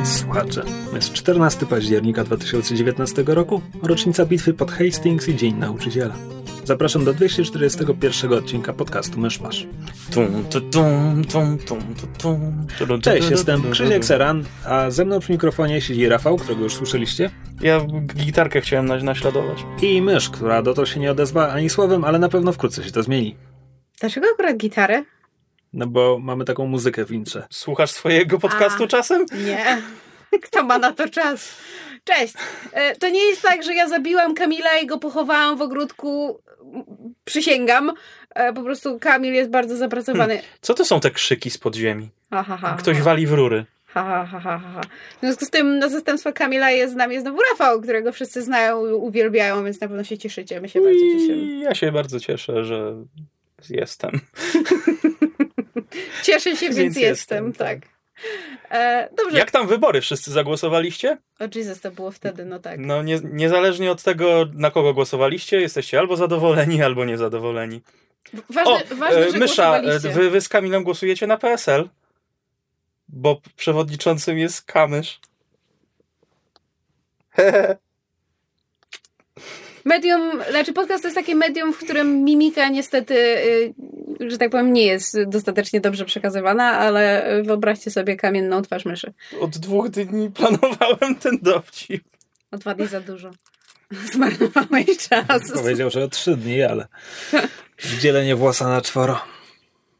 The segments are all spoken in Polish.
Drodzy słuchacze, jest 14 października 2019 roku, rocznica bitwy pod Hastings i Dzień Nauczyciela. Zapraszam do 241 odcinka podcastu Myszmasz. Cześć, jestem Krzysiek. Seran, a ze mną przy mikrofonie siedzi Rafał, którego już słyszeliście, Ja gitarkę chciałem naś- naśladować. i mysz, która dotąd się nie odezwa ani słowem, ale na pewno wkrótce się to zmieni. Dlaczego akurat gitarę? No bo mamy taką muzykę w intrze. Słuchasz swojego podcastu A. czasem? Nie. Kto ma na to czas? Cześć. E, To nie jest tak, że ja zabiłam Kamila i go pochowałam w ogródku. Przysięgam. E, Po prostu Kamil jest bardzo zapracowany. Co to są te krzyki z podziemi? Ha, ha, ha, Ktoś wali w rury. Ha, ha, ha, ha, ha. W związku z tym na zastępstwo Kamila jest z nami znowu Rafał, którego wszyscy znają i uwielbiają, więc na pewno się cieszycie. My się bardzo cieszymy. I ja się bardzo cieszę, że jestem. Cieszę się, więc, Więc jestem, jestem, tak. E, dobrze. Jak tam wybory? Wszyscy zagłosowaliście? O Jesus, to było wtedy, no tak. No nie, niezależnie od tego, na kogo głosowaliście, jesteście albo zadowoleni, albo niezadowoleni. Ważne, O, ważne e, że Mysza, e, wy, wy z Kamilem głosujecie na PSL? Bo przewodniczącym jest Kamysz. Medium, znaczy podcast to jest takie medium, w którym mimika niestety, y, że tak powiem, nie jest dostatecznie dobrze przekazywana, ale wyobraźcie sobie kamienną twarz myszy. Od dwóch dni planowałem ten dowcip. O dwa dni za dużo. Zmarnowałeś czas. Powiedział, że o trzy dni, ale dzielenie włosa na czworo.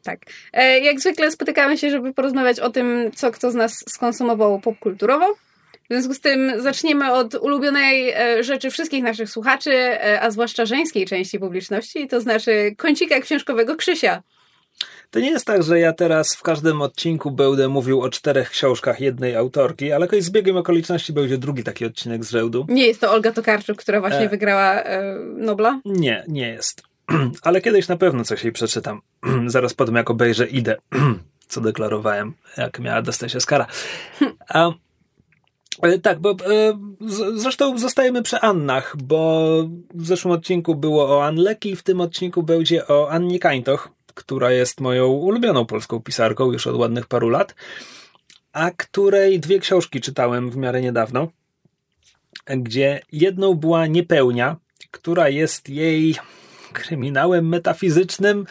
Tak. E, Jak zwykle spotykamy się, żeby porozmawiać o tym, co kto z nas skonsumował popkulturowo. W związku z tym zaczniemy od ulubionej e, rzeczy wszystkich naszych słuchaczy, e, a zwłaszcza żeńskiej części publiczności, to znaczy kącika książkowego Krzysia. To nie jest tak, że ja teraz w każdym odcinku będę mówił o czterech książkach jednej autorki, ale jakoś z biegiem okoliczności będzie drugi taki odcinek z rzędu. Nie jest to Olga Tokarczuk, która właśnie E. wygrała e, Nobla. Nie, nie jest. Ale kiedyś na pewno coś jej przeczytam. Zaraz potem, jak obejrzę, idę. Co deklarowałem, jak miała dostać Oscara. A, tak, bo e, zresztą zostajemy przy Annach, bo w zeszłym odcinku było o Ann Leckie, w tym odcinku będzie o Annie Kańtoch, która jest moją ulubioną polską pisarką już od ładnych paru lat, a której dwie książki czytałem w miarę niedawno, gdzie jedną była Niepełnia, która jest jej kryminałem metafizycznym,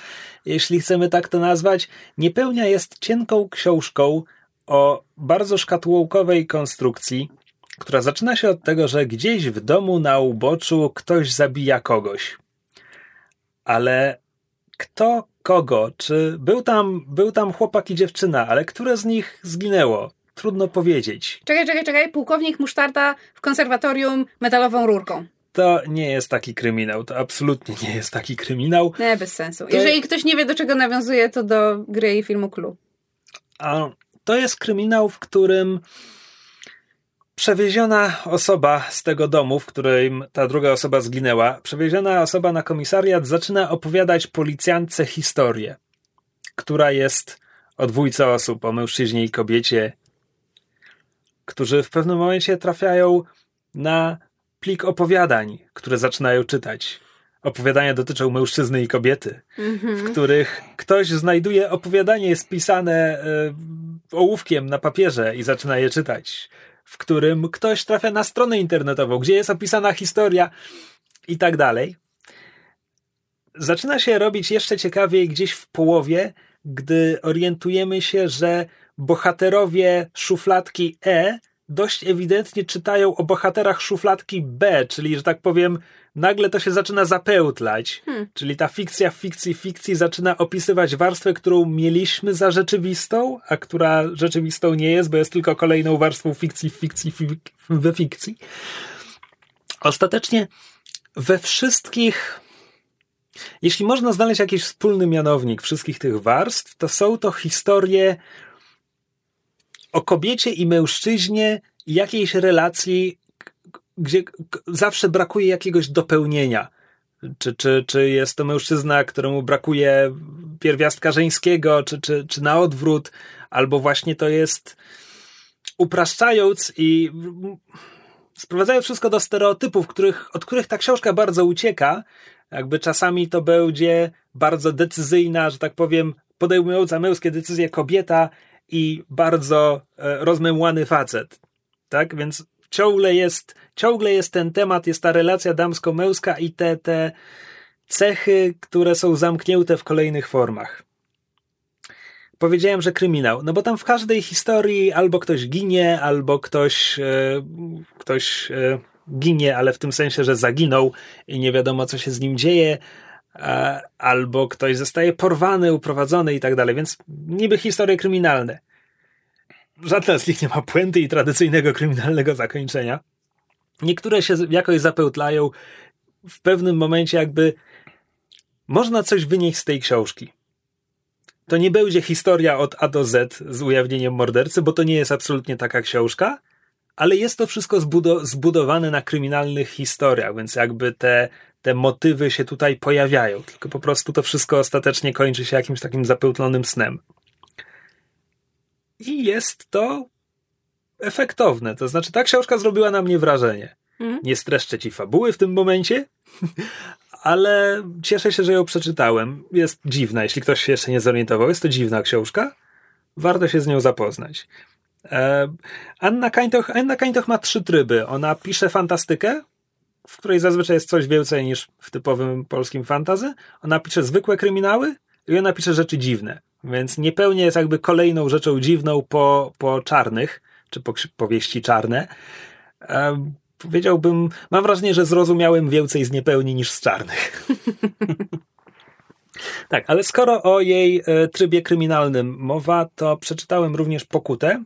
jeśli chcemy tak to nazwać. Niepełnia jest cienką książką o bardzo szkatułkowej konstrukcji, która zaczyna się od tego, że gdzieś w domu na uboczu ktoś zabija kogoś. Ale kto kogo? Czy był tam, był tam chłopak i dziewczyna, ale które z nich zginęło? Trudno powiedzieć. Czekaj, czekaj, czekaj. Pułkownik Musztarda w konserwatorium metalową rurką. To nie jest taki kryminał, to absolutnie nie jest taki kryminał. Nie, bez sensu. To- Jeżeli ktoś nie wie, do czego nawiązuje, to do gry i filmu Clue. A to jest kryminał, w którym przewieziona osoba z tego domu, w którym ta druga osoba zginęła, przewieziona osoba na komisariat zaczyna opowiadać policjantce historię, która jest o dwójce osób, o mężczyźnie i kobiecie, którzy w pewnym momencie trafiają na plik opowiadań, które zaczynają czytać. Opowiadania dotyczą mężczyzny i kobiety w których ktoś znajduje opowiadanie spisane e, ołówkiem na papierze i zaczyna je czytać, w którym ktoś trafia na stronę internetową, gdzie jest opisana historia i tak dalej. Zaczyna się robić jeszcze ciekawiej gdzieś w połowie, gdy orientujemy się, że bohaterowie szufladki E dość ewidentnie czytają o bohaterach szufladki B, czyli, że tak powiem, nagle to się zaczyna zapełtlać. Czyli ta fikcja fikcji fikcji zaczyna opisywać warstwę, którą mieliśmy za rzeczywistą, a która rzeczywistą nie jest, bo jest tylko kolejną warstwą fikcji fikcji fik- we fikcji. Ostatecznie we wszystkich jeśli można znaleźć jakiś wspólny mianownik wszystkich tych warstw, to są to historie o kobiecie i mężczyźnie jakiejś relacji, gdzie zawsze brakuje jakiegoś dopełnienia. Czy, czy, czy jest to mężczyzna, któremu brakuje pierwiastka żeńskiego, czy, czy, czy na odwrót, albo właśnie to jest upraszczając i sprowadzając wszystko do stereotypów, których, od których ta książka bardzo ucieka, jakby czasami to będzie bardzo decyzyjna, że tak powiem, podejmująca męskie decyzje kobieta i bardzo e, rozmemłany facet. Tak? Więc ciągle jest, ciągle jest ten temat, jest ta relacja damsko-męska i te, te cechy, które są zamknięte w kolejnych formach. Powiedziałem, że kryminał, no bo tam w każdej historii albo ktoś ginie, albo ktoś, e, ktoś e, ginie, ale w tym sensie, że zaginął i nie wiadomo, co się z nim dzieje, e, albo ktoś zostaje porwany, uprowadzony i tak dalej, więc niby historie kryminalne. Żadna z nich nie ma puenty i tradycyjnego kryminalnego zakończenia. Niektóre się jakoś zapełtlają. W pewnym momencie jakby można coś wynieść z tej książki. To nie będzie historia od A do Z z ujawnieniem mordercy, bo to nie jest absolutnie taka książka, ale jest to wszystko zbudo- zbudowane na kryminalnych historiach, więc jakby te, te motywy się tutaj pojawiają, tylko po prostu to wszystko ostatecznie kończy się jakimś takim zapełtlonym snem. I jest to efektowne. To znaczy, ta książka zrobiła na mnie wrażenie. Mhm. Nie streszczę ci fabuły w tym momencie, ale cieszę się, że ją przeczytałem. Jest dziwna, jeśli ktoś się jeszcze nie zorientował. Jest to dziwna książka. Warto się z nią zapoznać. E, Anna Kańtoch, Anna Kańtoch ma trzy tryby. Ona pisze fantastykę, w której zazwyczaj jest coś więcej niż w typowym polskim fantazy. Ona pisze zwykłe kryminały i ona pisze rzeczy dziwne. Więc niepełnie jest jakby kolejną rzeczą dziwną po, po czarnych, czy powieści czarne. E, powiedziałbym, mam wrażenie, że zrozumiałem więcej z niepełni niż z czarnych. tak, ale skoro o jej e, trybie kryminalnym mowa, to przeczytałem również Pokutę.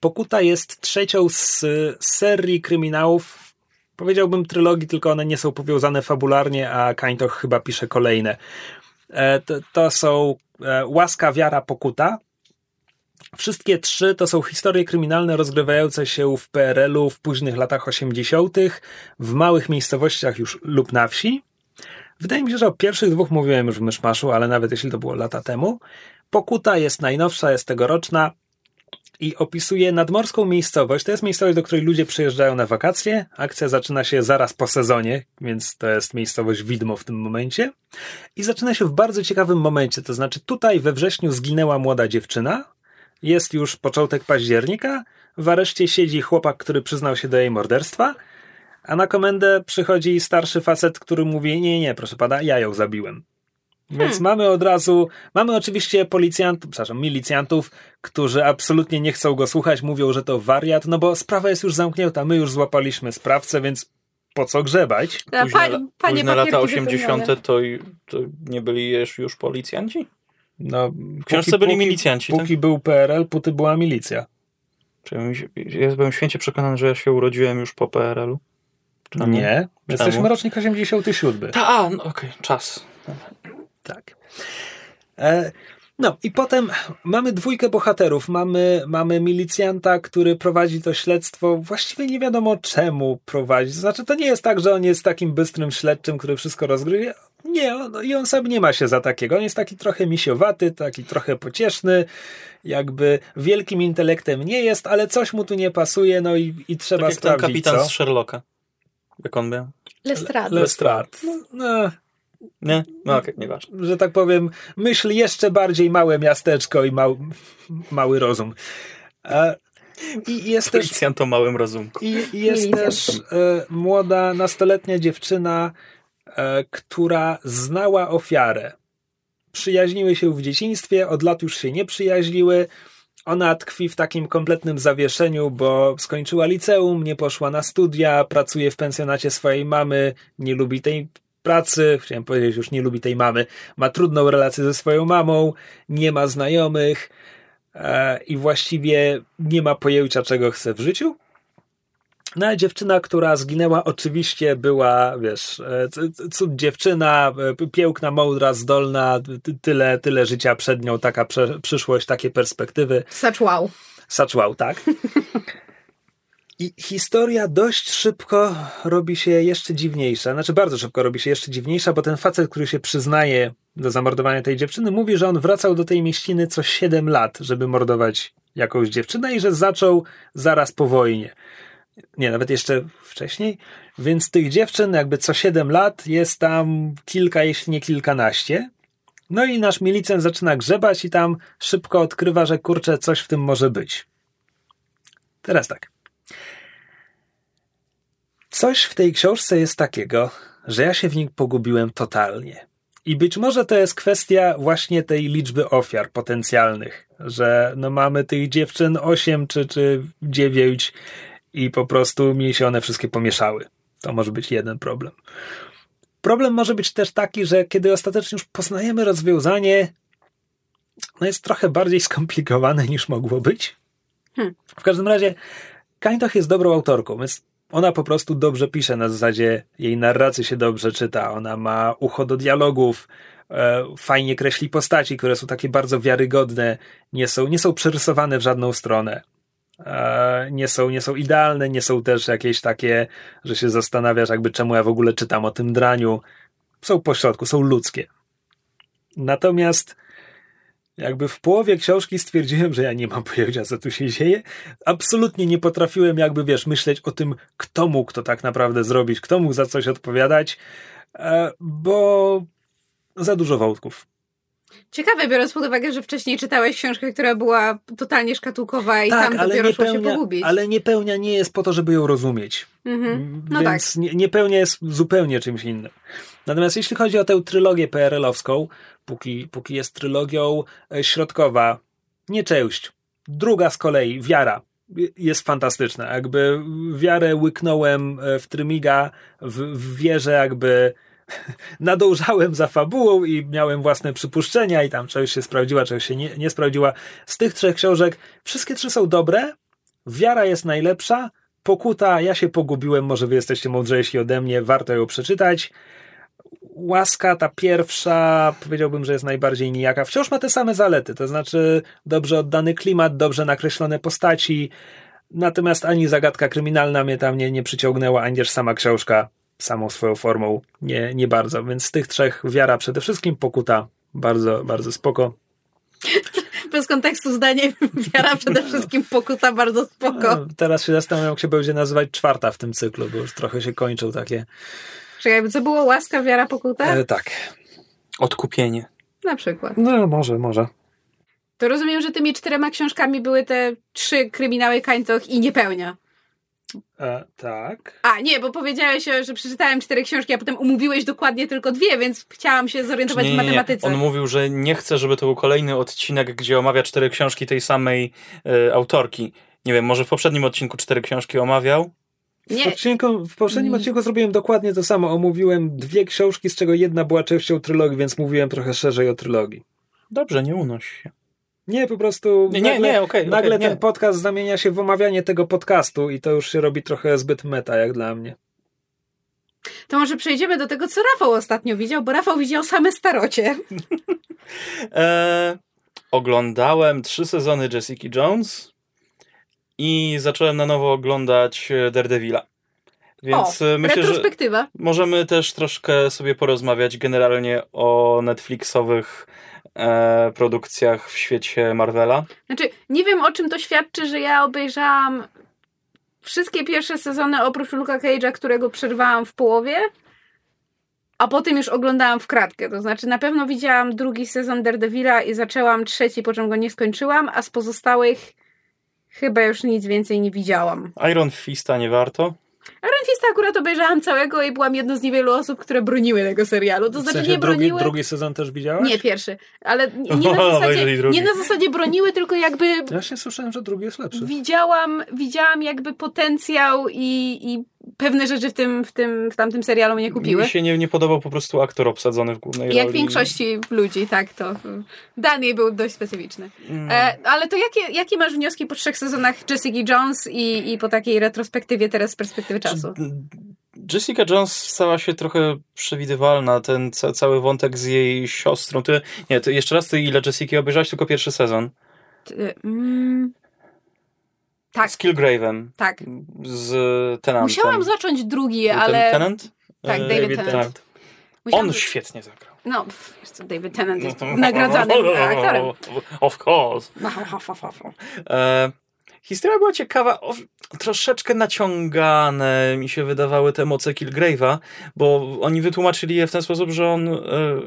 Pokuta jest trzecią z serii kryminałów, powiedziałbym trylogii, tylko one nie są powiązane fabularnie, a Kańtoch chyba pisze kolejne. E, To, to są e, Łaska, Wiara, Pokuta. Wszystkie trzy to są historie kryminalne rozgrywające się w PRL-u w późnych latach 80., w małych miejscowościach już lub na wsi. Wydaje mi się, że o pierwszych dwóch mówiłem już w Myszmaszu, ale nawet jeśli to było lata temu. Pokuta jest najnowsza, jest tegoroczna i opisuje nadmorską miejscowość. To jest miejscowość, do której ludzie przyjeżdżają na wakacje. Akcja zaczyna się zaraz po sezonie, więc to jest miejscowość widmo w tym momencie. I zaczyna się w bardzo ciekawym momencie, to znaczy tutaj we wrześniu zginęła młoda dziewczyna, jest już początek października, w areszcie siedzi chłopak, który przyznał się do jej morderstwa, a na komendę przychodzi starszy facet, który mówi, nie, nie, proszę pana, ja ją zabiłem. Więc mamy od razu, mamy oczywiście policjantów, przepraszam, milicjantów, którzy absolutnie nie chcą go słuchać, mówią, że to wariat, no bo sprawa jest już zamknięta, my już złapaliśmy sprawcę, więc po co grzebać? Późne, pa- panie późne lata papierki 80. wypełnione. To, to nie byli już, już policjanci? No, W książce byli milicjanci, tak? Póki był PRL, póty była milicja. Ja, byłem święcie przekonany, że ja się urodziłem już po PRL-u. Czemu? Nie, my Czemu? jesteśmy rocznik 87. Ta, a, no, okej, czas. Tak. E, no i potem mamy dwójkę bohaterów. Mamy, mamy milicjanta, który prowadzi to śledztwo. Właściwie nie wiadomo czemu prowadzi. Znaczy, to nie jest tak, że on jest takim bystrym śledczym, który wszystko rozgryzie. Nie, on, i on sam nie ma się za takiego. On jest taki trochę misiowaty, taki trochę pocieszny, jakby wielkim intelektem nie jest, ale coś mu tu nie pasuje, no i, i trzeba Tak jak ten sprawdzić, kapitan co. z Sherlocka. Jak on był? Lestrade. Lestrade. No, Nie? No okej, nieważne. że tak powiem, myśl jeszcze bardziej małe miasteczko i mał, mały rozum. E, I jest też, Policjant o małym rozumku. i i jest też e, młoda, nastoletnia dziewczyna, która znała ofiarę. Przyjaźniły się w dzieciństwie, od lat już się nie przyjaźniły. Ona tkwi w takim kompletnym zawieszeniu, bo skończyła liceum, nie poszła na studia, pracuje w pensjonacie swojej mamy, nie lubi tej pracy, chciałem powiedzieć, już nie lubi tej mamy, ma trudną relację ze swoją mamą, nie ma znajomych e, i właściwie nie ma pojęcia, czego chce w życiu. No dziewczyna, która zginęła, oczywiście była, wiesz, e, cud dziewczyna, e, piękna, mądra, zdolna, ty- tyle, tyle życia przed nią, taka prze, przyszłość, takie perspektywy. Such wow. Such wow, tak? I historia dość szybko robi się jeszcze dziwniejsza. Znaczy, bardzo szybko robi się jeszcze dziwniejsza, bo ten facet, który się przyznaje do zamordowania tej dziewczyny, mówi, że on wracał do tej mieściny co 7 lat, żeby mordować jakąś dziewczynę i że zaczął zaraz po wojnie. Nie, nawet jeszcze wcześniej. Więc tych dziewczyn, jakby co 7 lat, jest tam kilka, jeśli nie kilkanaście. No i nasz milicjant zaczyna grzebać i tam szybko odkrywa, że kurczę, coś w tym może być. Teraz tak. Coś w tej książce jest takiego, że ja się w nim pogubiłem totalnie. I być może to jest kwestia właśnie tej liczby ofiar potencjalnych, że no mamy tych dziewczyn 8 czy, czy 9 i po prostu mi się one wszystkie pomieszały. To może być jeden problem. Problem może być też taki, że kiedy ostatecznie już poznajemy rozwiązanie, no jest trochę bardziej skomplikowane niż mogło być. Hmm. W każdym razie, Kaintoch jest dobrą autorką. Ona po prostu dobrze pisze, na zasadzie jej narracji się dobrze czyta. Ona ma ucho do dialogów, e, fajnie kreśli postaci, które są takie bardzo wiarygodne, nie są, nie są przerysowane w żadną stronę. E, nie są, nie są idealne, nie są też jakieś takie, że się zastanawiasz, jakby czemu ja w ogóle czytam o tym draniu. Są pośrodku, są ludzkie. Natomiast jakby w połowie książki stwierdziłem, że ja nie mam pojęcia, co tu się dzieje. Absolutnie nie potrafiłem, jakby wiesz, myśleć o tym, kto mógł to tak naprawdę zrobić, kto mógł za coś odpowiadać, e, bo za dużo wątków. Ciekawe, biorąc pod uwagę, że wcześniej czytałeś książkę, która była totalnie szkatułkowa i tak, tam dopiero szło się niepełnia, pogubić. ale niepełnia nie jest po to, żeby ją rozumieć. Mhm. No Więc tak. nie, niepełnia jest zupełnie czymś innym. Natomiast jeśli chodzi o tę trylogię PRL-owską, póki, póki jest trylogią e, środkowa, nie część. Druga z kolei, Wiara, jest fantastyczna. Jakby wiarę łyknąłem e, w Trymiga, w, w wierze jakby nadążałem za fabułą i miałem własne przypuszczenia i tam czegoś się sprawdziła, czegoś się nie, nie sprawdziła. Z tych trzech książek wszystkie trzy są dobre, Wiara jest najlepsza, Pokuta, ja się pogubiłem, może wy jesteście mądrzejsi ode mnie, warto ją przeczytać. Łaska, ta pierwsza, powiedziałbym, że jest najbardziej nijaka. Wciąż ma te same zalety, to znaczy dobrze oddany klimat, dobrze nakreślone postaci, natomiast ani zagadka kryminalna mnie tam nie, nie przyciągnęła, ani też sama książka samą swoją formą nie, nie bardzo. Więc z tych trzech wiara przede wszystkim, pokuta bardzo, bardzo spoko. Bez kontekstu zdanie wiara przede wszystkim pokuta bardzo spoko. No, teraz się zastanawiam, jak się będzie nazywać czwarta w tym cyklu, bo już trochę się kończą takie. Czekaj, co było? Łaska, wiara, pokuta? E, tak. Odkupienie. Na przykład. No, może, może. To rozumiem, że tymi czterema książkami były te trzy kryminały Kańtoch i Niepełnia. E, tak. A, nie, bo powiedziałeś, że przeczytałem cztery książki, a potem umówiłeś dokładnie tylko dwie, więc chciałam się zorientować Nie, w nie, nie. matematyce. On mówił, że nie chce, żeby to był kolejny odcinek, gdzie omawia cztery książki tej samej e, autorki. Nie wiem, może w poprzednim odcinku cztery książki omawiał? W, Nie. odcinku, w poprzednim Mm. odcinku zrobiłem dokładnie to samo. Omówiłem dwie książki, z czego jedna była częścią trylogii, więc mówiłem trochę szerzej o trylogii. Dobrze, nie unoś się. Nie, po prostu Nie, nie, nagle, nie, okej, nagle okej, nie. ten podcast zamienia się w omawianie tego podcastu i to już się robi trochę zbyt meta, jak dla mnie. To może przejdziemy do tego, co Rafał ostatnio widział, bo Rafał widział same starocie. E, oglądałem trzy sezony Jessica Jones i zacząłem na nowo oglądać e, Daredevila. Więc o, e, myślę, że retrospektywa. możemy też troszkę sobie porozmawiać generalnie o Netflixowych e, produkcjach w świecie Marvela. Znaczy, nie wiem o czym to świadczy, że ja obejrzałam wszystkie pierwsze sezony oprócz Luka Cage'a, którego przerwałam w połowie, a potem już oglądałam w kratkę. To znaczy, na pewno widziałam drugi sezon Daredevila i zaczęłam trzeci, po czym go nie skończyłam, a z pozostałych chyba już nic więcej nie widziałam. Iron Fista nie warto. Iron Fista akurat obejrzałam całego i byłam jedną z niewielu osób, które broniły tego serialu. To W znaczy sensie nie drugi, broniły... drugi sezon też widziałaś? Nie, pierwszy. Ale nie, na zasadzie, drugi. nie na zasadzie broniły, tylko jakby Ja się słyszałem, że drugi jest lepszy. widziałam, widziałam jakby potencjał i, i pewne rzeczy w tym, w tym, w tamtym serialu mnie kupiły. Mi się nie, nie podobał po prostu aktor obsadzony w głównej Jak roli. większości ludzi, tak, to Daniel był dość specyficzny. Mm. E, ale to jakie, jakie masz wnioski po trzech sezonach Jessica Jones i, i po takiej retrospektywie teraz z perspektywy czasu? Jessica Jones stała się trochę przewidywalna, ten ca- cały wątek z jej siostrą. Ty, nie, ty jeszcze raz, ty ile Jessica obejrzałeś? Tylko pierwszy sezon. Ty, mm, Tak, Z Killgrave'em. tak. Z Tenantem. Musiałam zacząć drugi, ale... Tenant? Tak, E, David Tennant. Musiałam- On świetnie zagrał. No, pff, wiesz co, David Tennant jest nagradzanym aktorem. Of course. No. E, historia była ciekawa, o, troszeczkę naciągane mi się wydawały te moce Killgrave'a, bo oni wytłumaczyli je w ten sposób, że on e,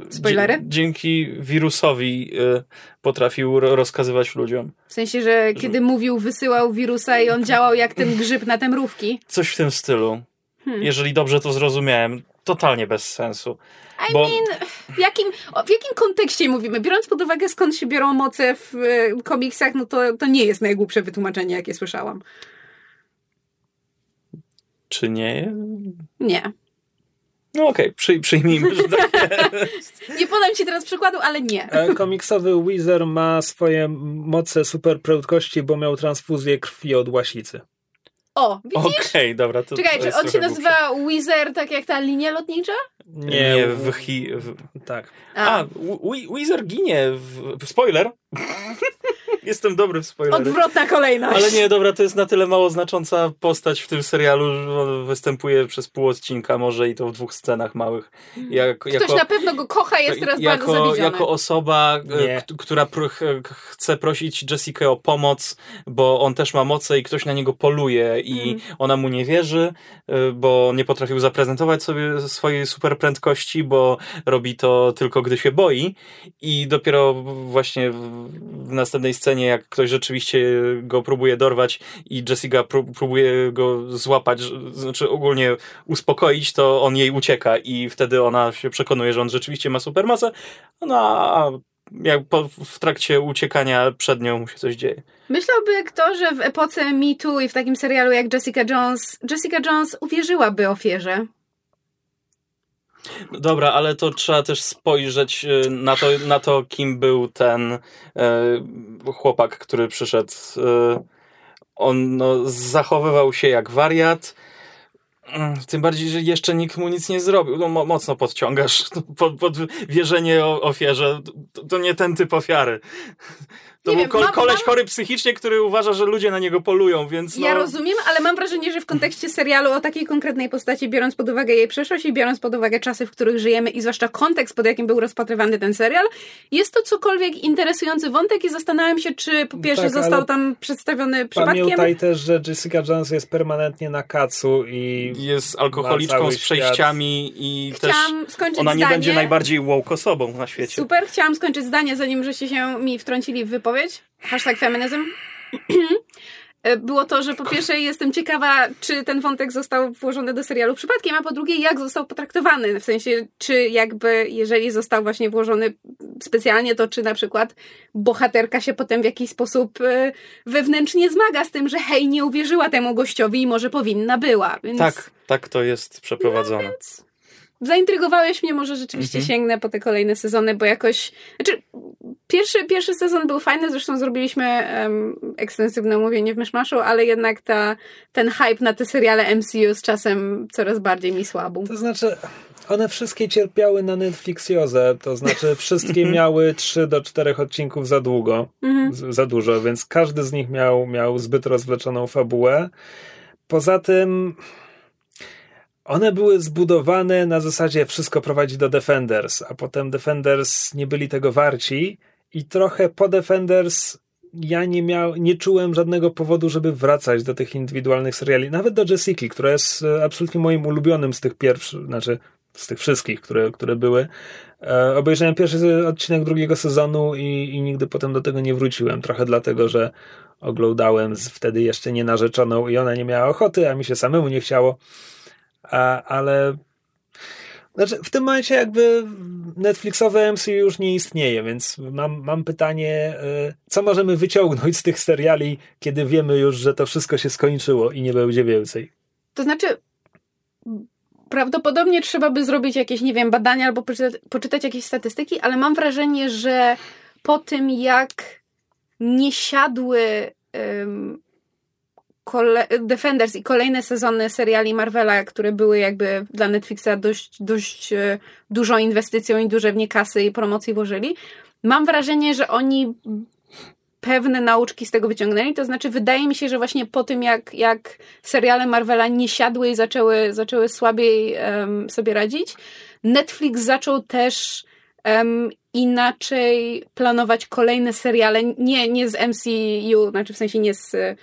Spoilery? dzięki wirusowi e, potrafił ro- rozkazywać ludziom. W sensie, że kiedy mówił, wysyłał wirusa i on działał jak ten grzyb na te mrówki. Coś w tym stylu. Hmm. Jeżeli dobrze to zrozumiałem, totalnie bez sensu. I Bo- mean, w jakim, w jakim kontekście mówimy? Biorąc pod uwagę, skąd się biorą moce w e, komiksach, no to, to nie jest najgłupsze wytłumaczenie, jakie słyszałam. Czy nie? Nie. No okej, przy, przyjmijmy, że tak jest. Nie podam ci teraz przykładu, ale nie. E, Komiksowy Weezer ma swoje moce super prędkości, bo miał transfuzję krwi od łasicy. O, widzisz? Okej, dobra. To, Czekaj, to czy on się nazywa Weezer, tak jak ta linia lotnicza? Głupsze. Nie, w, hi, w, Tak. A, We- Weezer ginie. W, spoiler. Jestem dobry w spoilery. Odwrotna kolejność. Ale nie, dobra, to jest na tyle mało znacząca postać w tym serialu, że on występuje przez pół odcinka, może i to w dwóch scenach małych. Jak, Ktoś jako, na pewno go kocha i jest teraz bardzo jako, zawiedziony. jako osoba, e, Nie. która pr- ch- chce prosić Jessica o pomoc, bo on też ma moce i ktoś na niego poluje i Mhm. ona mu nie wierzy, e, bo nie potrafił zaprezentować sobie swojej super prędkości, bo robi to tylko gdy się boi i dopiero właśnie w, w następnej scenie, jak ktoś rzeczywiście go próbuje dorwać i Jessica pró- próbuje go złapać, znaczy ogólnie uspokoić, to on jej ucieka i wtedy ona się przekonuje, że on rzeczywiście ma supermocę, no a jak po, w trakcie uciekania przed nią się coś dzieje. Myślałby kto, że w epoce Me Too i w takim serialu jak Jessica Jones, Jessica Jones uwierzyłaby ofierze. No Dobra, ale to trzeba też spojrzeć y, na to, na to kim był ten e, chłopak, który przyszedł. E, on no, zachowywał się jak wariat. Mm, Tym bardziej, że jeszcze nikt mu nic nie zrobił. No, mo- mocno podciągasz pod, pod wierzenie o ofierze. To, to nie ten typ ofiary. To Nie był wiem, ko- mam- koleś mam- chory psychicznie, który uważa, że ludzie na niego polują, więc no... Ja rozumiem, ale mam wrażenie, że w kontekście serialu o takiej konkretnej postaci, biorąc pod uwagę jej przeszłość i biorąc pod uwagę czasy, w których żyjemy i zwłaszcza kontekst, pod jakim był rozpatrywany ten serial, jest to cokolwiek interesujący wątek i zastanawiam się, czy po pierwsze Tak, został tam przedstawiony przypadkiem. Pamiętaj też, że Jessica Jones jest permanentnie na kacu i Jest alkoholiczką z przejściami i też Chciałam skończyć ona nie zdanie. będzie najbardziej woke osobą na świecie. Super, chciałam skończyć zdanie, zanim żeście się mi wtrącili w wypowiedź. Hashtag feminyzm. Było to, że po pierwsze jestem ciekawa, czy ten wątek został włożony do serialu przypadkiem, a po drugie, jak został potraktowany. W sensie, czy jakby, jeżeli został właśnie włożony specjalnie, to czy na przykład bohaterka się potem w jakiś sposób e, wewnętrznie zmaga z tym, że hej, nie uwierzyła temu gościowi i może powinna była. Więc... Tak, tak to jest przeprowadzone. Zaintrygowałeś mnie, może rzeczywiście Mhm. sięgnę po te kolejne sezony, bo jakoś. Znaczy, pierwszy, pierwszy sezon był fajny, zresztą zrobiliśmy um, ekstensywne mówienie w Myszmaszu, ale jednak ta, ten hype na te seriale MCU z czasem coraz bardziej mi słabł. To znaczy, one wszystkie cierpiały na Netflixiozę, to znaczy wszystkie miały 3 do 4 odcinków za długo, Mhm. z- za dużo, więc każdy z nich miał, miał zbyt rozwleczoną fabułę. Poza tym one były zbudowane na zasadzie wszystko prowadzi do Defenders, a potem Defenders nie byli tego warci i trochę po Defenders ja nie miał, nie czułem żadnego powodu, żeby wracać do tych indywidualnych seriali, nawet do Jessica, która jest e, absolutnie moim ulubionym z tych pierwszych, znaczy z tych wszystkich, które, które były. E, obejrzałem pierwszy odcinek drugiego sezonu i, i nigdy potem do tego nie wróciłem. Trochę dlatego, że oglądałem z wtedy jeszcze nie narzeczoną i ona nie miała ochoty, a mi się samemu nie chciało. A, ale znaczy, w tym momencie jakby Netflixowe MCU już nie istnieje, więc mam, mam pytanie, y, co możemy wyciągnąć z tych seriali, kiedy wiemy już, że to wszystko się skończyło i nie będzie więcej. To znaczy, prawdopodobnie trzeba by zrobić jakieś, nie wiem, badania albo poczytać, poczytać jakieś statystyki, ale mam wrażenie, że po tym, jak nie siadły um, kole- Defenders i kolejne sezony seriali Marvela, które były jakby dla Netflixa dość, dość e, dużą inwestycją i duże w nie kasy i promocji włożyli, mam wrażenie, że oni pewne nauczki z tego wyciągnęli. To znaczy, wydaje mi się, że właśnie po tym, jak, jak seriale Marvela nie siadły i zaczęły, zaczęły słabiej um, sobie radzić, Netflix zaczął też um, inaczej planować kolejne seriale, nie, nie z MCU, znaczy w sensie nie z e,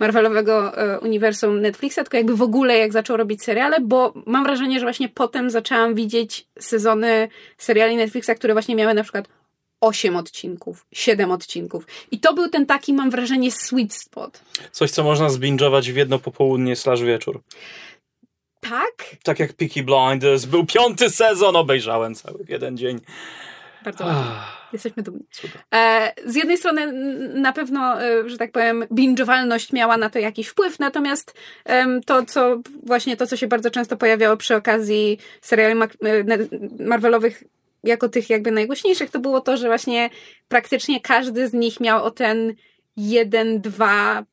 Marvelowego e, uniwersum Netflixa, tylko jakby w ogóle jak zaczął robić seriale, bo mam wrażenie, że właśnie potem zaczęłam widzieć sezony seriali Netflixa, które właśnie miały na przykład 8 odcinków, 7 odcinków. I to był ten taki, mam wrażenie, sweet spot. Coś, co można zbingować w jedno popołudnie slash wieczór. Tak? Tak jak Peaky Blinders, był piąty sezon, obejrzałem cały w jeden dzień. Bardzo ładnie. Jesteśmy dumni. E, z jednej strony na pewno, e, że tak powiem, binge'owalność miała na to jakiś wpływ, natomiast to, co właśnie to, co się bardzo często pojawiało przy okazji seriali e, Marvelowych jako tych jakby najgłośniejszych, to było to, że właśnie praktycznie każdy z nich miał o ten jeden, dwa,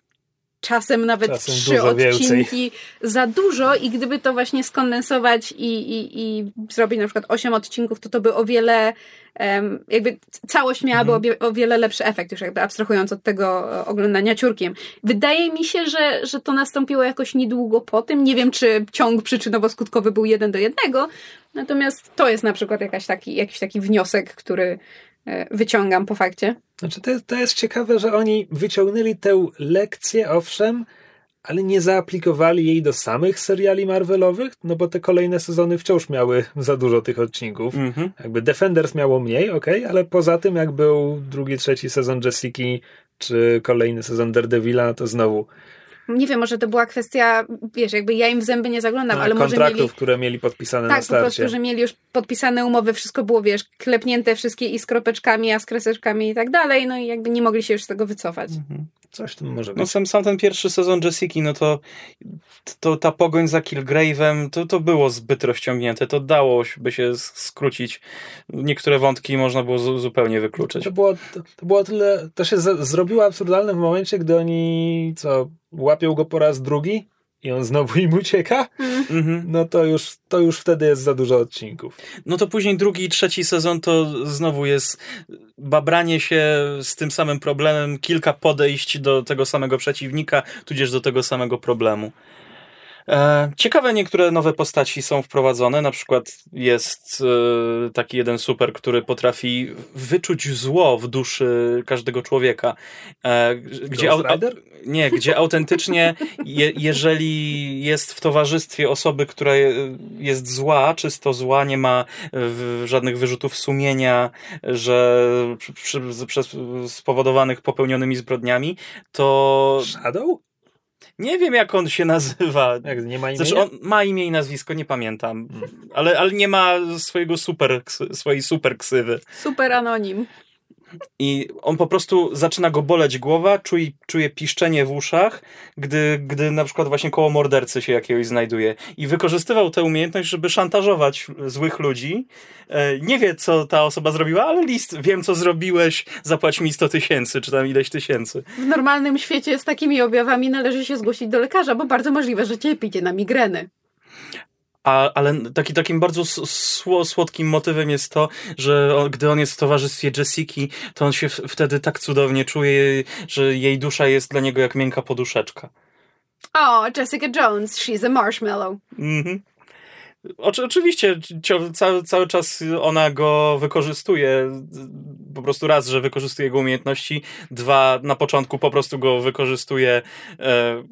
czasem nawet czasem trzy odcinki więcej. za dużo i gdyby to właśnie skondensować i, i, i zrobić na przykład osiem odcinków, to to by o wiele um, jakby całość miałaby mhm. o, wiele lepszy efekt, już jakby abstrahując od tego e, oglądania ciurkiem. Wydaje mi się, że, że to nastąpiło jakoś niedługo po tym. Nie wiem, czy ciąg przyczynowo-skutkowy był jeden do jednego, natomiast to jest na przykład jakaś taki, jakiś taki wniosek, który wyciągam po fakcie. Znaczy, to, to jest ciekawe, że oni wyciągnęli tę lekcję, owszem, ale nie zaaplikowali jej do samych seriali Marvelowych, no bo te kolejne sezony wciąż miały za dużo tych odcinków. Mm-hmm. Jakby Defenders miało mniej, ok, ale poza tym, jak był drugi, trzeci sezon Jessica, czy kolejny sezon Daredevila, to znowu nie wiem, może to była kwestia, wiesz, jakby ja im w zęby nie zaglądam, no, ale może kontraktów, mieli... które mieli podpisane tak, na starcie. Tak, po prostu, że mieli już podpisane umowy, wszystko było, wiesz, klepnięte wszystkie i z kropeczkami, a z kreseczkami i tak dalej, no i jakby nie mogli się już z tego wycofać. Mhm. Coś tym może no, być. No sam, sam ten pierwszy sezon Jessica, no to, to ta pogoń za Killgrave'em, to, to było zbyt rozciągnięte, to dało by się skrócić. Niektóre wątki można było zupełnie wykluczyć. To było, to, to było tyle, to się z, zrobiło absurdalne w momencie, gdy oni co, łapią go po raz drugi i on znowu im ucieka, mm. no to już, to już wtedy jest za dużo odcinków. No to później drugi i trzeci sezon to znowu jest babranie się z tym samym problemem, kilka podejść do tego samego przeciwnika, tudzież do tego samego problemu. E, ciekawe niektóre nowe postaci są wprowadzone, na przykład jest e, taki jeden super, który potrafi wyczuć zło w duszy każdego człowieka. E, gdzie au, nie, gdzie autentycznie je, jeżeli jest w towarzystwie osoby, która jest zła, czysto zła, nie ma żadnych wyrzutów sumienia, że przy, przy, spowodowanych popełnionymi zbrodniami, to... Shadow? Nie wiem, jak on się nazywa. Jak, nie ma imienia? Znaczy, on ma imię i nazwisko, nie pamiętam. Hmm. Ale, ale nie ma swojego super, swojej super ksywy. Super anonim. I on po prostu zaczyna go boleć głowa, czuje, czuje piszczenie w uszach, gdy, gdy na przykład właśnie koło mordercy się jakiegoś znajduje. I wykorzystywał tę umiejętność, żeby szantażować złych ludzi. E, nie wie, co ta osoba zrobiła, ale list, wiem, co zrobiłeś, zapłać mi 100 tysięcy, czy tam ileś tysięcy. W normalnym świecie z takimi objawami należy się zgłosić do lekarza, bo bardzo możliwe, że idzie na migreny. A, ale taki, takim bardzo słodkim motywem jest to, że on, gdy on jest w towarzystwie Jessiki, to on się w, wtedy tak cudownie czuje, że jej dusza jest dla niego jak miękka poduszeczka. O, Jessica Jones, she's a marshmallow. Mhm. Oczy, oczywiście cały, cały czas ona go wykorzystuje. Po prostu raz, że wykorzystuje jego umiejętności, dwa, na początku po prostu go wykorzystuje. E,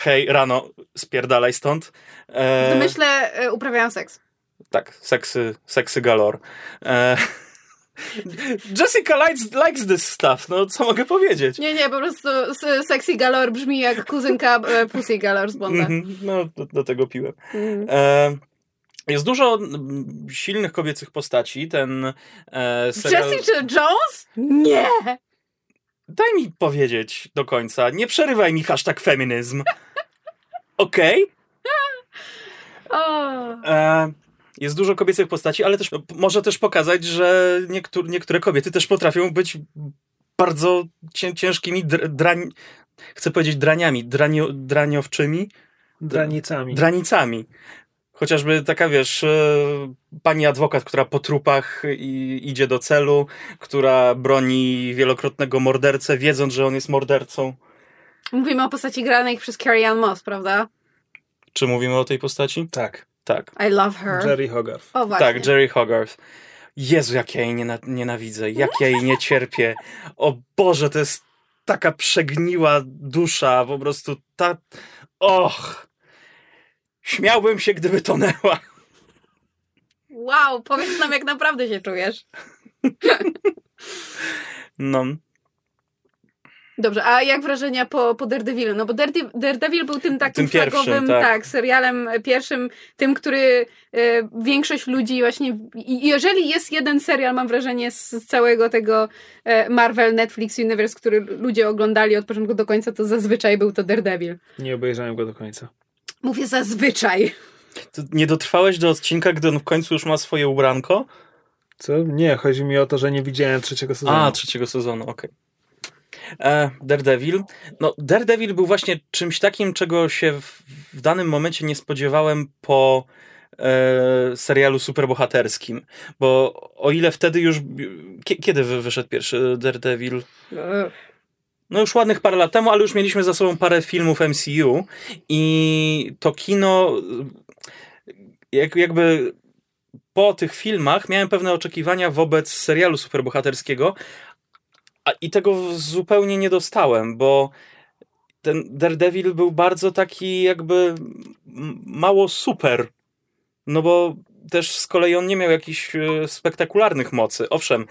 hej, rano, spierdalaj stąd. E, w domyśle e, uprawiają seks. Tak, seksy, seksy galore. E, Jessica likes, likes this stuff, no co mogę powiedzieć? Nie, nie, po prostu sexy galore brzmi jak kuzynka e, Pussy galore z Bonda. Mm -hmm, no, do, do, tego piłem. Mm. E, jest dużo silnych kobiecych postaci. Ten e, serial... Jessica Jones? Nie! Daj mi powiedzieć do końca. Nie przerywaj mi hashtag feminizm. Okej? Okay? E, jest dużo kobiecych postaci, ale też może też pokazać, że niektóre, niektóre kobiety też potrafią być bardzo ciężkimi drań, chcę powiedzieć draniami, dranio, draniowczymi. Dranicami. Dranicami. Chociażby taka, wiesz, e, pani adwokat, która po trupach i, idzie do celu, która broni wielokrotnego mordercę, wiedząc, że on jest mordercą. Mówimy o postaci granej przez Carrie Ann Moss, prawda? Czy mówimy o tej postaci? Tak. Tak. I love her. Jerry Hogarth. O właśnie. Tak, Jerry Hogarth. Jezu, jak ja jej niena- nienawidzę, jak ja jej nie cierpię. O Boże, to jest taka przegniła dusza, po prostu ta... Och! Śmiałbym się, gdyby tonęła. Wow, powiedz nam, jak naprawdę się czujesz. No. Dobrze, a jak wrażenia po, po Daredevilu? No bo Darede- Daredevil był tym takim Tym pierwszym, flagowym, tak. tak. serialem pierwszym, tym, który e, większość ludzi właśnie, jeżeli jest jeden serial, mam wrażenie, z, całego tego e, Marvel, Netflix Universe, który ludzie oglądali od początku do końca, to zazwyczaj był to Daredevil. Nie obejrzałem go do końca. Mówię zazwyczaj. Ty nie dotrwałeś do odcinka, gdy on w końcu już ma swoje ubranko? Co? Nie, chodzi mi o to, że nie widziałem trzeciego sezonu. A, trzeciego sezonu, okej. E, Daredevil. No, Daredevil był właśnie czymś takim, czego się w, w danym momencie nie spodziewałem po e, serialu superbohaterskim. Bo o ile wtedy już. Kie, kiedy wy- wyszedł pierwszy Daredevil? No już ładnych parę lat temu, ale już mieliśmy za sobą parę filmów MCU i to kino jak, jakby po tych filmach miałem pewne oczekiwania wobec serialu superbohaterskiego a, i tego zupełnie nie dostałem, bo ten Daredevil był bardzo taki jakby mało super. No bo też z kolei on nie miał jakichś e, spektakularnych mocy. Owszem,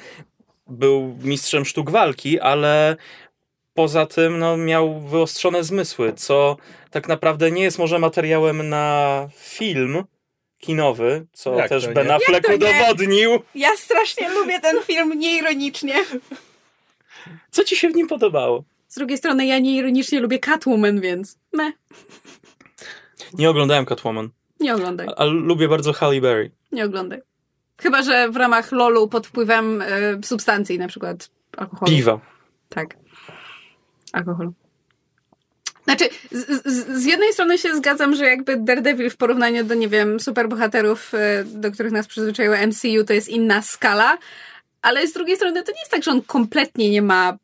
był mistrzem sztuk walki, ale poza tym no, miał wyostrzone zmysły, co tak naprawdę nie jest może materiałem na film kinowy, co Jak też Ben? Affleck udowodnił. Ja strasznie lubię ten film nieironicznie. Co ci się w nim podobało? Z drugiej strony ja nieironicznie lubię Catwoman, więc me, Nie oglądałem Catwoman, nie oglądaj. ale lubię bardzo Halle Berry. Nie oglądaj. Chyba, że w ramach LOLu pod wpływem e, substancji, na przykład alkoholu. Piwa. Tak. Alkoholu. Znaczy, z, z, z jednej strony się zgadzam, że jakby Daredevil w porównaniu do, nie wiem, superbohaterów, e, do których nas przyzwyczaiło MCU, to jest inna skala, ale z drugiej strony to nie jest tak, że on kompletnie nie ma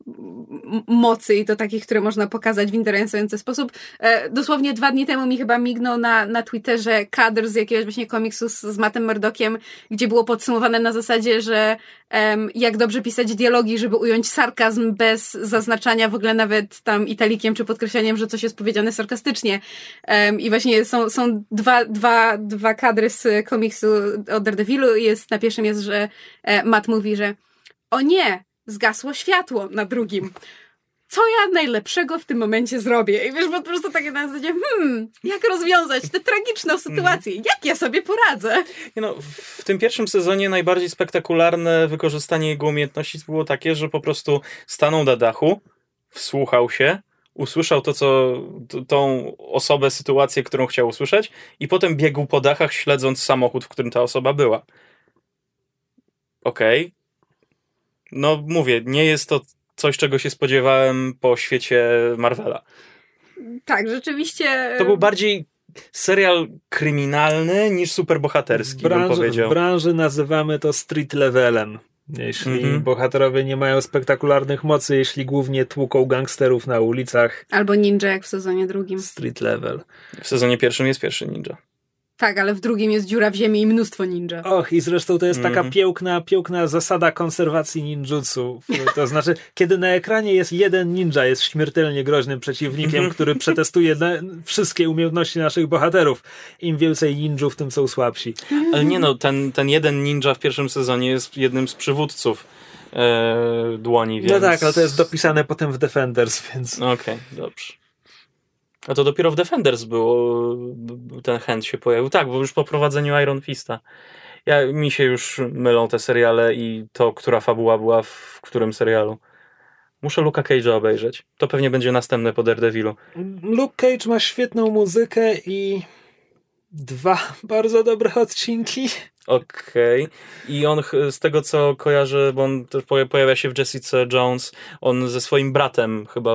mocy i to takich, które można pokazać w interesujący sposób. E, dosłownie dwa dni temu mi chyba mignął na, na Twitterze kadr z jakiegoś właśnie komiksu z, z Mattem Murdockiem, gdzie było podsumowane na zasadzie, że jak dobrze pisać dialogi, żeby ująć sarkazm bez zaznaczania w ogóle nawet tam italikiem czy podkreśleniem, że coś jest powiedziane sarkastycznie. I właśnie są, są dwa, dwa, dwa kadry z komiksu o Daredevilu. Jest, na pierwszym jest, że e, Matt mówi, że o nie, zgasło światło na drugim. Co ja najlepszego w tym momencie zrobię? I wiesz, bo po prostu takie na zasadzie, hmm, jak rozwiązać tę tragiczną sytuację? Jak ja sobie poradzę? Nie No, w tym pierwszym sezonie najbardziej spektakularne wykorzystanie jego umiejętności było takie, że po prostu stanął na dachu, wsłuchał się, usłyszał to, co tą osobę, sytuację, którą chciał usłyszeć, i potem biegł po dachach, śledząc samochód, w którym ta osoba była. Okej. No, mówię, nie jest to coś, czego się spodziewałem po świecie Marvela. Tak, rzeczywiście. To był bardziej serial kryminalny niż superbohaterski, w, bym branży, powiedział. w branży nazywamy to street levelem. Jeśli Mhm. bohaterowie nie mają spektakularnych mocy, jeśli głównie tłuką gangsterów na ulicach, Albo ninja, jak w sezonie drugim. street level. W sezonie pierwszym jest pierwszy ninja. Tak, ale w drugim jest dziura w ziemi i mnóstwo ninja. Och, i zresztą to jest taka Mhm. piękna, piękna zasada konserwacji ninjutsu. To znaczy, kiedy na ekranie jest jeden ninja, jest śmiertelnie groźnym przeciwnikiem, który przetestuje na, wszystkie umiejętności naszych bohaterów. Im więcej ninjów, tym są słabsi. Ale nie no, ten, ten jeden ninja w pierwszym sezonie jest jednym z przywódców e, dłoni, więc... No tak, ale to jest dopisane potem w Defenders, więc... No Okej, dobrze. A to dopiero w Defenders było, ten chęt się pojawił. Tak, bo już po prowadzeniu Iron Fista. Ja, mi się już mylą te seriale i to, która fabuła była w którym serialu. Muszę Luka Cage'a obejrzeć. To pewnie będzie następne po Daredevilu. Luke Cage ma świetną muzykę i dwa bardzo dobre odcinki. Okej. I on z tego co kojarzę, bo on też poja- pojawia się w Jessica Jones, on ze swoim bratem chyba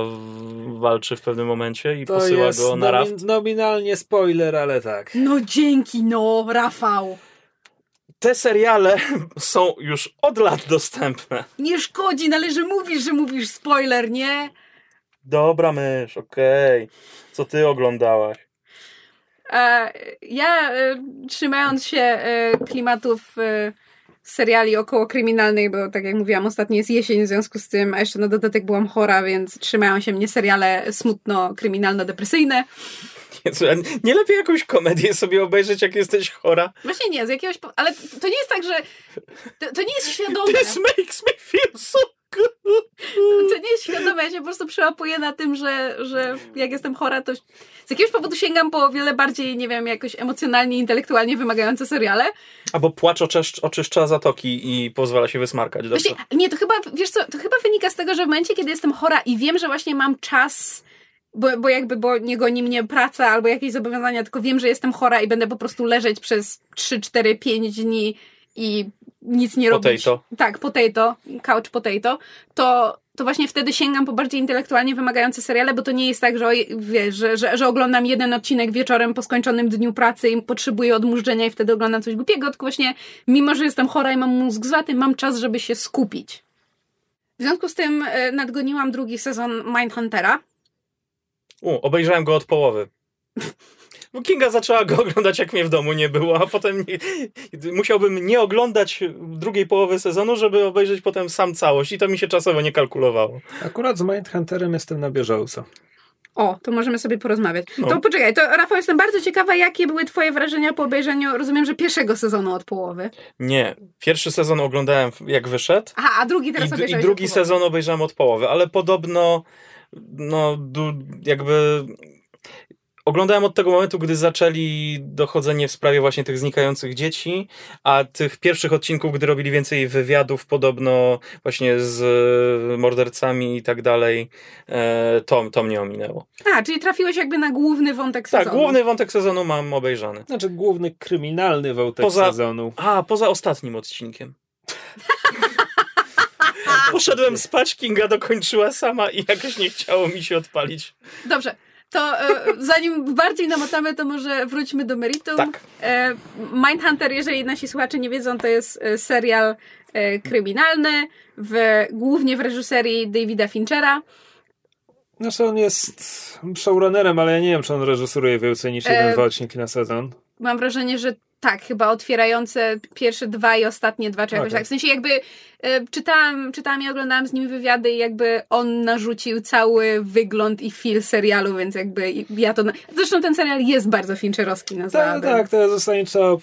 walczy w pewnym momencie i To posyła jest go na nomi- raft. nominalnie spoiler, ale tak. No dzięki, no, Rafał. Te seriale są już od lat dostępne. Nie szkodzi, no ale że mówisz, że mówisz spoiler, nie? Dobra mysz, okej. Co ty oglądałaś? E, ja, e, trzymając się e, klimatów seriali około kryminalnych, bo tak jak mówiłam, ostatnio jest jesień, w związku z tym, a jeszcze na dodatek byłam chora, więc trzymają się mnie seriale smutno-kryminalno-depresyjne. Jezu, nie lepiej jakąś komedię sobie obejrzeć, jak jesteś chora? Właśnie nie, z jakiegoś... Po... Ale to- nie jest tak, że... To, to nie jest świadome. This makes me feel so. To nie jest świadome, ja się po prostu przełapuję na tym, że, że jak jestem chora, to z jakiegoś powodu sięgam po wiele bardziej, nie wiem, jakoś emocjonalnie, intelektualnie wymagające seriale. Albo płacz oczyszcz, oczyszcza zatoki i pozwala się wysmarkać. Właśnie, nie, to chyba, wiesz co, to chyba wynika z tego, że w momencie, kiedy jestem chora i wiem, że właśnie mam czas, bo, bo jakby, bo nie goni mnie praca albo jakieś zobowiązania, tylko wiem, że jestem chora i będę po prostu leżeć przez 3, 4, 5 dni i nic nie robić. Potato. Tak, potato, couch potato, to, to właśnie wtedy sięgam po bardziej intelektualnie wymagające seriale, bo to nie jest tak, że, wiesz, że, że, że oglądam jeden odcinek wieczorem po skończonym dniu pracy i potrzebuję odmurzenia i wtedy oglądam coś głupiego, tylko właśnie mimo, że jestem chora i mam mózg złaty, mam czas, żeby się skupić. W związku z tym e, nadgoniłam drugi sezon Mindhuntera. U, obejrzałem go od połowy. Bo Kinga zaczęła go oglądać, jak mnie w domu nie było, a potem nie, musiałbym nie oglądać drugiej połowy sezonu, żeby obejrzeć potem sam całość i to mi się czasowo nie kalkulowało. Akurat z Mindhunterem jestem na bieżąco. O, to możemy sobie porozmawiać. No. To poczekaj, to Rafał, jestem bardzo ciekawa, jakie były twoje wrażenia po obejrzeniu, rozumiem, że pierwszego sezonu od połowy. Nie, pierwszy sezon oglądałem jak wyszedł Aha, a drugi teraz i, i drugi sezon obejrzałem od połowy, ale podobno no jakby oglądałem od tego momentu, gdy zaczęli dochodzenie w sprawie właśnie tych znikających dzieci, a tych pierwszych odcinków, gdy robili więcej wywiadów podobno właśnie z mordercami i tak dalej, e, to, to mnie ominęło. A, czyli trafiłeś jakby na główny wątek Tak, sezonu. główny wątek sezonu mam obejrzany. Znaczy główny kryminalny wątek Poza- sezonu. A, poza ostatnim odcinkiem. Poszedłem spać, Kinga dokończyła sama i jakoś nie chciało mi się odpalić. Dobrze. To e, zanim bardziej namotamy, to może wróćmy do meritum. Tak. E, Mindhunter, jeżeli nasi słuchacze nie wiedzą, to jest e, serial e, kryminalny, w, głównie w reżyserii Davida Finchera. Znaczy on jest showrunnerem, ale ja nie wiem, czy on reżyseruje więcej niż jeden, E, dwa odcinki na sezon. Mam wrażenie, że tak, chyba otwierające pierwsze dwa i ostatnie dwa, czy jakoś Okej. tak. W sensie jakby e, czytałam, czytałam i oglądałam z nim wywiady i jakby on narzucił cały wygląd i feel serialu, więc jakby ja to... Na... Zresztą ten serial jest bardzo Fincherowski, Tak, nazwałabym. tak, to jest zasadniczo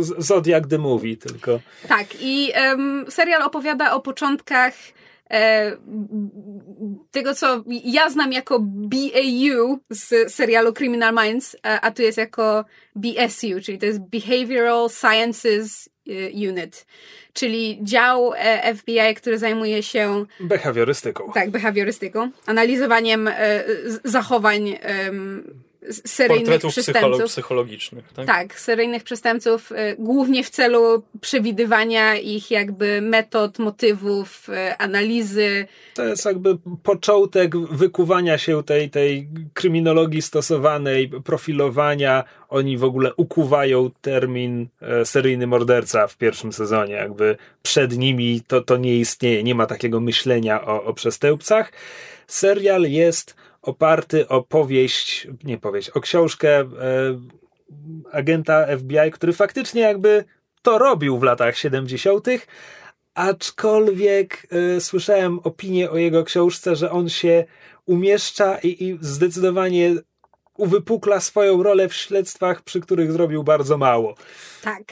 z- Zodiac the Movie tylko. Tak, i em, serial opowiada o początkach tego, co ja znam jako BAU z serialu Criminal Minds, a, a tu jest jako BSU, czyli to jest Behavioral Sciences e, Unit, czyli dział e, FBI, który zajmuje się Behawiorystyką. tak, behawiorystyką, analizowaniem e, zachowań seryjnych Portretów przestępców. psycholo- psychologicznych, tak? Tak, seryjnych przestępców, y, głównie w celu przewidywania ich jakby metod, motywów, y, analizy. To jest jakby początek wykuwania się tej, tej kryminologii stosowanej, profilowania. Oni w ogóle ukuwają termin e, seryjny morderca w pierwszym sezonie. Jakby przed nimi to, to nie istnieje, nie ma takiego myślenia o, o przestępcach. Serial jest oparty o powieść, nie powieść, o książkę e, agenta FBI, który faktycznie jakby to robił w latach 70., aczkolwiek e, słyszałem opinię o jego książce, że on się umieszcza i, i zdecydowanie uwypukla swoją rolę w śledztwach, przy których zrobił bardzo mało. Tak.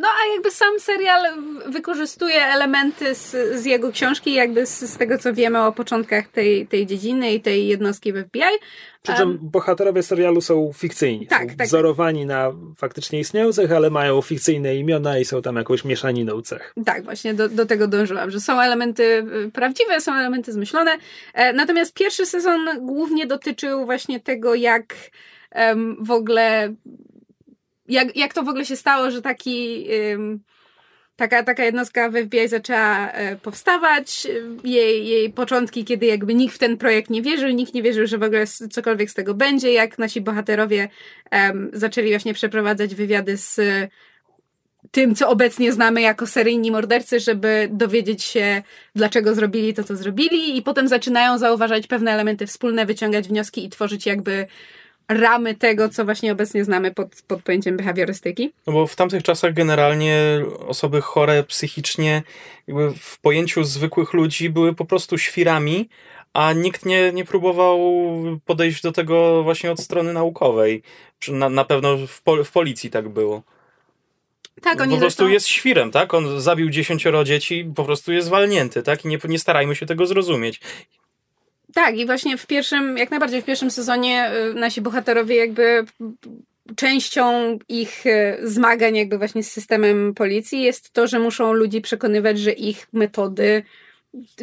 no a jakby sam serial wykorzystuje elementy z, z jego książki, jakby z, z tego co wiemy o początkach tej, tej dziedziny i tej jednostki w FBI. Przy czym Em, bohaterowie serialu są fikcyjni. Tak, są tak. wzorowani na faktycznie istniejących, ale mają fikcyjne imiona i są tam jakąś mieszaniną cech. Tak, właśnie do, do tego dążyłam, że są elementy y, prawdziwe, są elementy zmyślone. E, natomiast pierwszy sezon głównie dotyczył właśnie tego, jak em, w ogóle jak, jak to w ogóle się stało, że taki... Ym, taka, taka jednostka w FBI zaczęła e, powstawać. Jej, jej początki, kiedy jakby nikt w ten projekt nie wierzył, nikt nie wierzył, że w ogóle cokolwiek z tego będzie, jak nasi bohaterowie um, zaczęli właśnie przeprowadzać wywiady z tym, co obecnie znamy jako seryjni mordercy, żeby dowiedzieć się, dlaczego zrobili to, co zrobili, i potem zaczynają zauważać pewne elementy wspólne, wyciągać wnioski i tworzyć jakby ramy tego, co właśnie obecnie znamy pod, pod pojęciem behawiorystyki. No bo w tamtych czasach generalnie osoby chore psychicznie w pojęciu zwykłych ludzi były po prostu świrami, a nikt nie, nie próbował podejść do tego właśnie od strony naukowej. Na, na pewno w, pol, w policji tak było. Tak, oni po prostu zresztą... jest świrem, tak? On zabił dziesięcioro dzieci, po prostu jest zwalnięty, tak? I nie, nie starajmy się tego zrozumieć. Tak, i właśnie w pierwszym, jak najbardziej w pierwszym sezonie y, nasi bohaterowie jakby częścią ich y, zmagań jakby właśnie z systemem policji jest to, że muszą ludzi przekonywać, że ich metody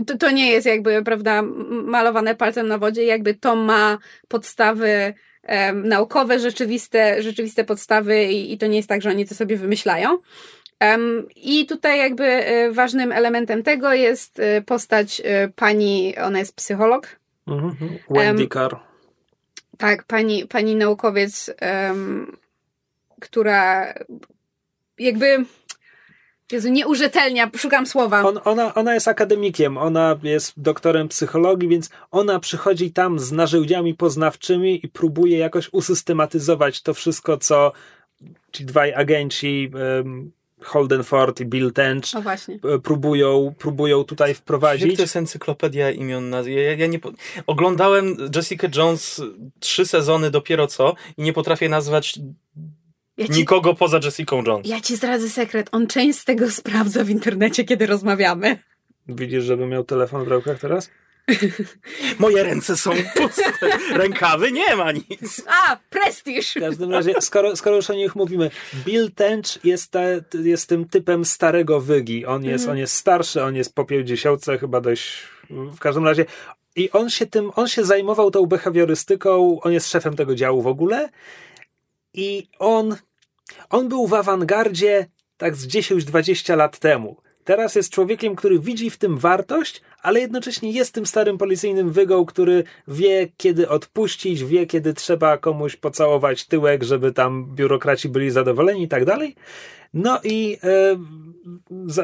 to, to nie jest jakby, prawda, malowane palcem na wodzie, jakby to ma podstawy um, naukowe, rzeczywiste, rzeczywiste podstawy i, i to nie jest tak, że oni to sobie wymyślają. I tutaj jakby y, ważnym elementem tego jest y, postać y, pani, ona jest psycholog. Mhm. Wendy um, Carr. Tak, pani, pani naukowiec, która jakby Jezu, nie użytelnia, szukam słowa. On, ona, ona jest akademikiem, ona jest doktorem psychologii, więc ona przychodzi tam z narzędziami poznawczymi i próbuje jakoś usystematyzować to wszystko, co ci dwaj agenci um, Holden Ford i Bill Tench próbują, próbują tutaj wprowadzić. Jak to jest encyklopedia imion? Ja, ja nie, oglądałem Jessica Jones trzy sezony dopiero co i nie potrafię nazwać ja ci, nikogo poza Jessica Jones. Ja ci zdradzę sekret. On część z tego sprawdza w internecie, kiedy rozmawiamy. Widzisz, żeby miał telefon w rękach teraz? Moje ręce są puste. Rękawy nie ma nic. A, prestiż. W każdym razie, skoro, skoro już o nich mówimy, Bill Tench jest, te, jest tym typem starego wygi. On jest, mm. on jest starszy, on jest po pięćdziesiątce chyba dość... W każdym razie i on się tym, on się zajmował tą behawiorystyką, on jest szefem tego działu w ogóle i on, on był w awangardzie tak z 10-20 lat temu. Teraz jest człowiekiem, który widzi w tym wartość, ale jednocześnie jest tym starym policyjnym wygą, który wie, kiedy odpuścić, wie, kiedy trzeba komuś pocałować tyłek, żeby tam biurokraci byli zadowoleni i tak dalej. No i e,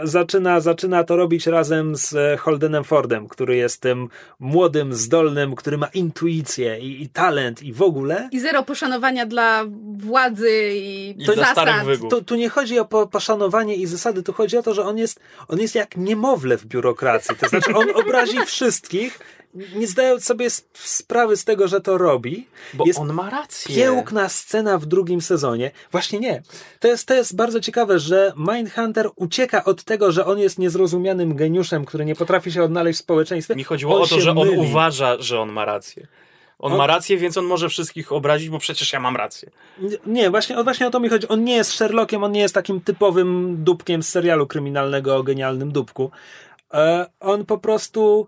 zaczyna, zaczyna to robić razem z e, Holdenem Fordem, który jest tym młodym, zdolnym, który ma intuicję i, i talent i w ogóle. I zero poszanowania dla władzy i, I to, zasad. Tu, tu nie chodzi o po, poszanowanie i zasady, tu chodzi o to, że on jest, on jest jak niemowlę w biurokracji. To znaczy on obrazi wszystkich, nie zdając sobie sprawy z tego, że to robi. Bo jest on ma rację. Piękna scena w drugim sezonie. Właśnie nie. To jest, to jest bardzo ciekawe, że Mindhunter ucieka od tego, że on jest niezrozumianym geniuszem, który nie potrafi się odnaleźć w społeczeństwie. Mi chodziło on o to, że on uważa, że on ma rację. On, on, ma rację, więc on może wszystkich obrazić, bo przecież ja mam rację. Nie, właśnie, właśnie o to mi chodzi. On nie jest Sherlockiem, on nie jest takim typowym dupkiem z serialu kryminalnego o genialnym dupku. E, on po prostu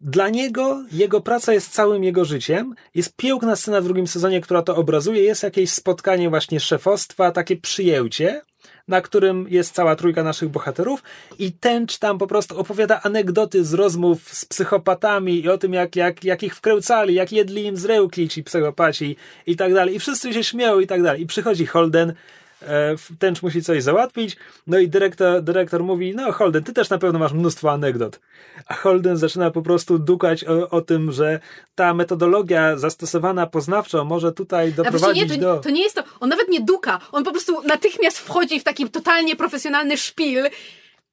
dla niego jego praca jest całym jego życiem. Jest piękna scena w drugim sezonie, która to obrazuje. Jest jakieś spotkanie właśnie szefostwa, takie przyjęcie, na którym jest cała trójka naszych bohaterów i Tench tam po prostu opowiada anegdoty z rozmów z psychopatami i o tym, jak, jak, jak ich wkręcali, jak jedli im zrełki ci psychopaci i tak dalej. I wszyscy się śmieją i tak dalej. I przychodzi Holden, E, Tench musi coś załatwić, no i dyrektor, dyrektor mówi, no Holden, ty też na pewno masz mnóstwo anegdot. A Holden zaczyna po prostu dukać o, o tym, że ta metodologia zastosowana poznawczo może tutaj doprowadzić nie, to, do... To nie jest to, on nawet nie duka, on po prostu natychmiast wchodzi w taki totalnie profesjonalny szpil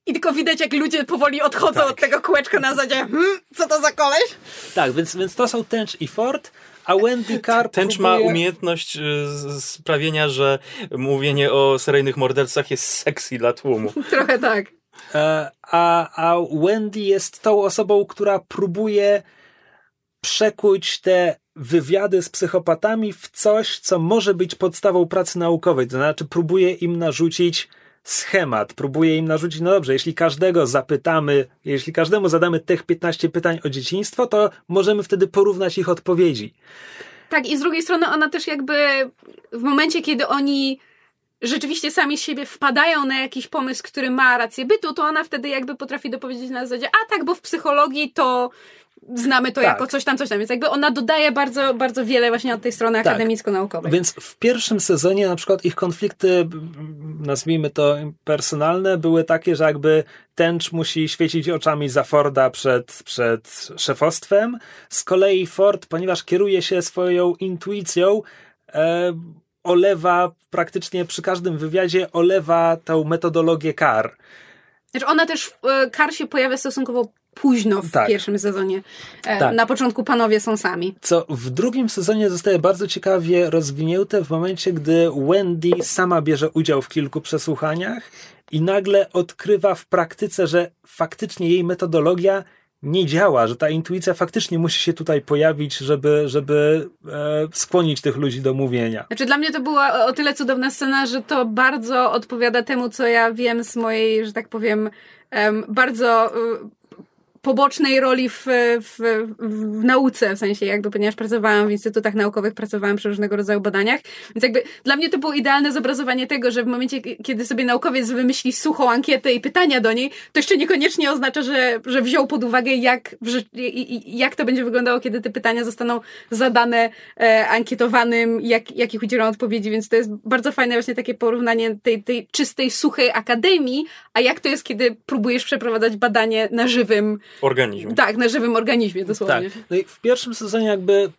i tylko widać, jak ludzie powoli odchodzą tak. od tego kółeczka na zasadzie, hmm, co to za koleś? Tak, więc, więc to są Tench i Ford, a Wendy Carr Tench próbuje... ma umiejętność y, sprawienia, że mówienie o seryjnych mordercach jest sexy dla tłumu. Trochę tak. E, a, a Wendy jest tą osobą, która próbuje przekuć te wywiady z psychopatami w coś, co może być podstawą pracy naukowej. To znaczy, próbuje im narzucić schemat, próbuje im narzucić, no dobrze, jeśli każdego zapytamy, jeśli każdemu zadamy tych 15 pytań o dzieciństwo, to możemy wtedy porównać ich odpowiedzi. Tak, i z drugiej strony ona też jakby w momencie, kiedy oni rzeczywiście sami z siebie wpadają na jakiś pomysł, który ma rację bytu, to ona wtedy jakby potrafi dopowiedzieć na zasadzie, a tak, bo w psychologii to znamy to Tak. jako coś tam, coś tam. Więc jakby ona dodaje bardzo, bardzo wiele właśnie od tej strony Tak. akademicko-naukowej. Więc w pierwszym sezonie na przykład ich konflikty, nazwijmy to personalne, były takie, że jakby Tench musi świecić oczami za Forda przed, przed szefostwem. Z kolei Ford, ponieważ kieruje się swoją intuicją, e, olewa praktycznie przy każdym wywiadzie, olewa tą metodologię kar. Znaczy ona też, e, Kar się pojawia stosunkowo późno w Tak. pierwszym sezonie. E, Tak. Na początku panowie są sami. Co w drugim sezonie zostaje bardzo ciekawie rozwinięte w momencie, gdy Wendy sama bierze udział w kilku przesłuchaniach i nagle odkrywa w praktyce, że faktycznie jej metodologia nie działa, że ta intuicja faktycznie musi się tutaj pojawić, żeby, żeby e, skłonić tych ludzi do mówienia. Znaczy dla mnie to była o tyle cudowna scena, że to bardzo odpowiada temu, co ja wiem z mojej, że tak powiem, em, bardzo y, pobocznej roli w, w, w nauce, w sensie jakby, ponieważ pracowałam w instytutach naukowych, pracowałam przy różnego rodzaju badaniach, więc jakby dla mnie to było idealne zobrazowanie tego, że w momencie, kiedy sobie naukowiec wymyśli suchą ankietę i pytania do niej, to jeszcze niekoniecznie oznacza, że, że wziął pod uwagę, jak, w, jak to będzie wyglądało, kiedy te pytania zostaną zadane e, ankietowanym, jak, jakich udzielą odpowiedzi, więc to jest bardzo fajne właśnie takie porównanie tej, tej czystej, suchej akademii, a jak to jest, kiedy próbujesz przeprowadzać badanie na żywym, w organizmie. tak, na żywym organizmie dosłownie. Tak. No i w pierwszym sezonie jakby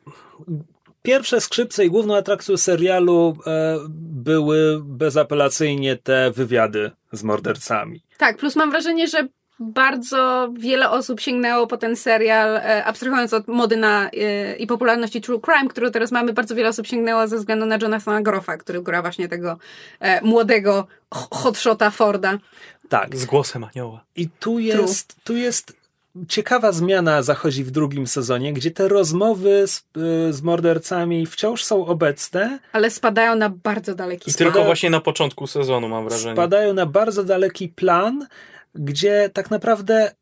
pierwsze skrzypce i główną atrakcją serialu e, były bezapelacyjnie te wywiady z mordercami. Tak, plus mam wrażenie, że bardzo wiele osób sięgnęło po ten serial, e, abstrahując od mody na, e, i popularności True Crime, którą teraz mamy, bardzo wiele osób sięgnęło ze względu na Jonathana Groffa, który gra właśnie tego e, młodego hotshota Forda. Tak. Z głosem anioła. I tu jest, tu jest ciekawa zmiana zachodzi w drugim sezonie, gdzie te rozmowy z, y, z mordercami wciąż są obecne, Ale spadają na bardzo daleki I spadek. tylko właśnie na początku sezonu mam wrażenie. spadają na bardzo daleki plan, gdzie tak naprawdę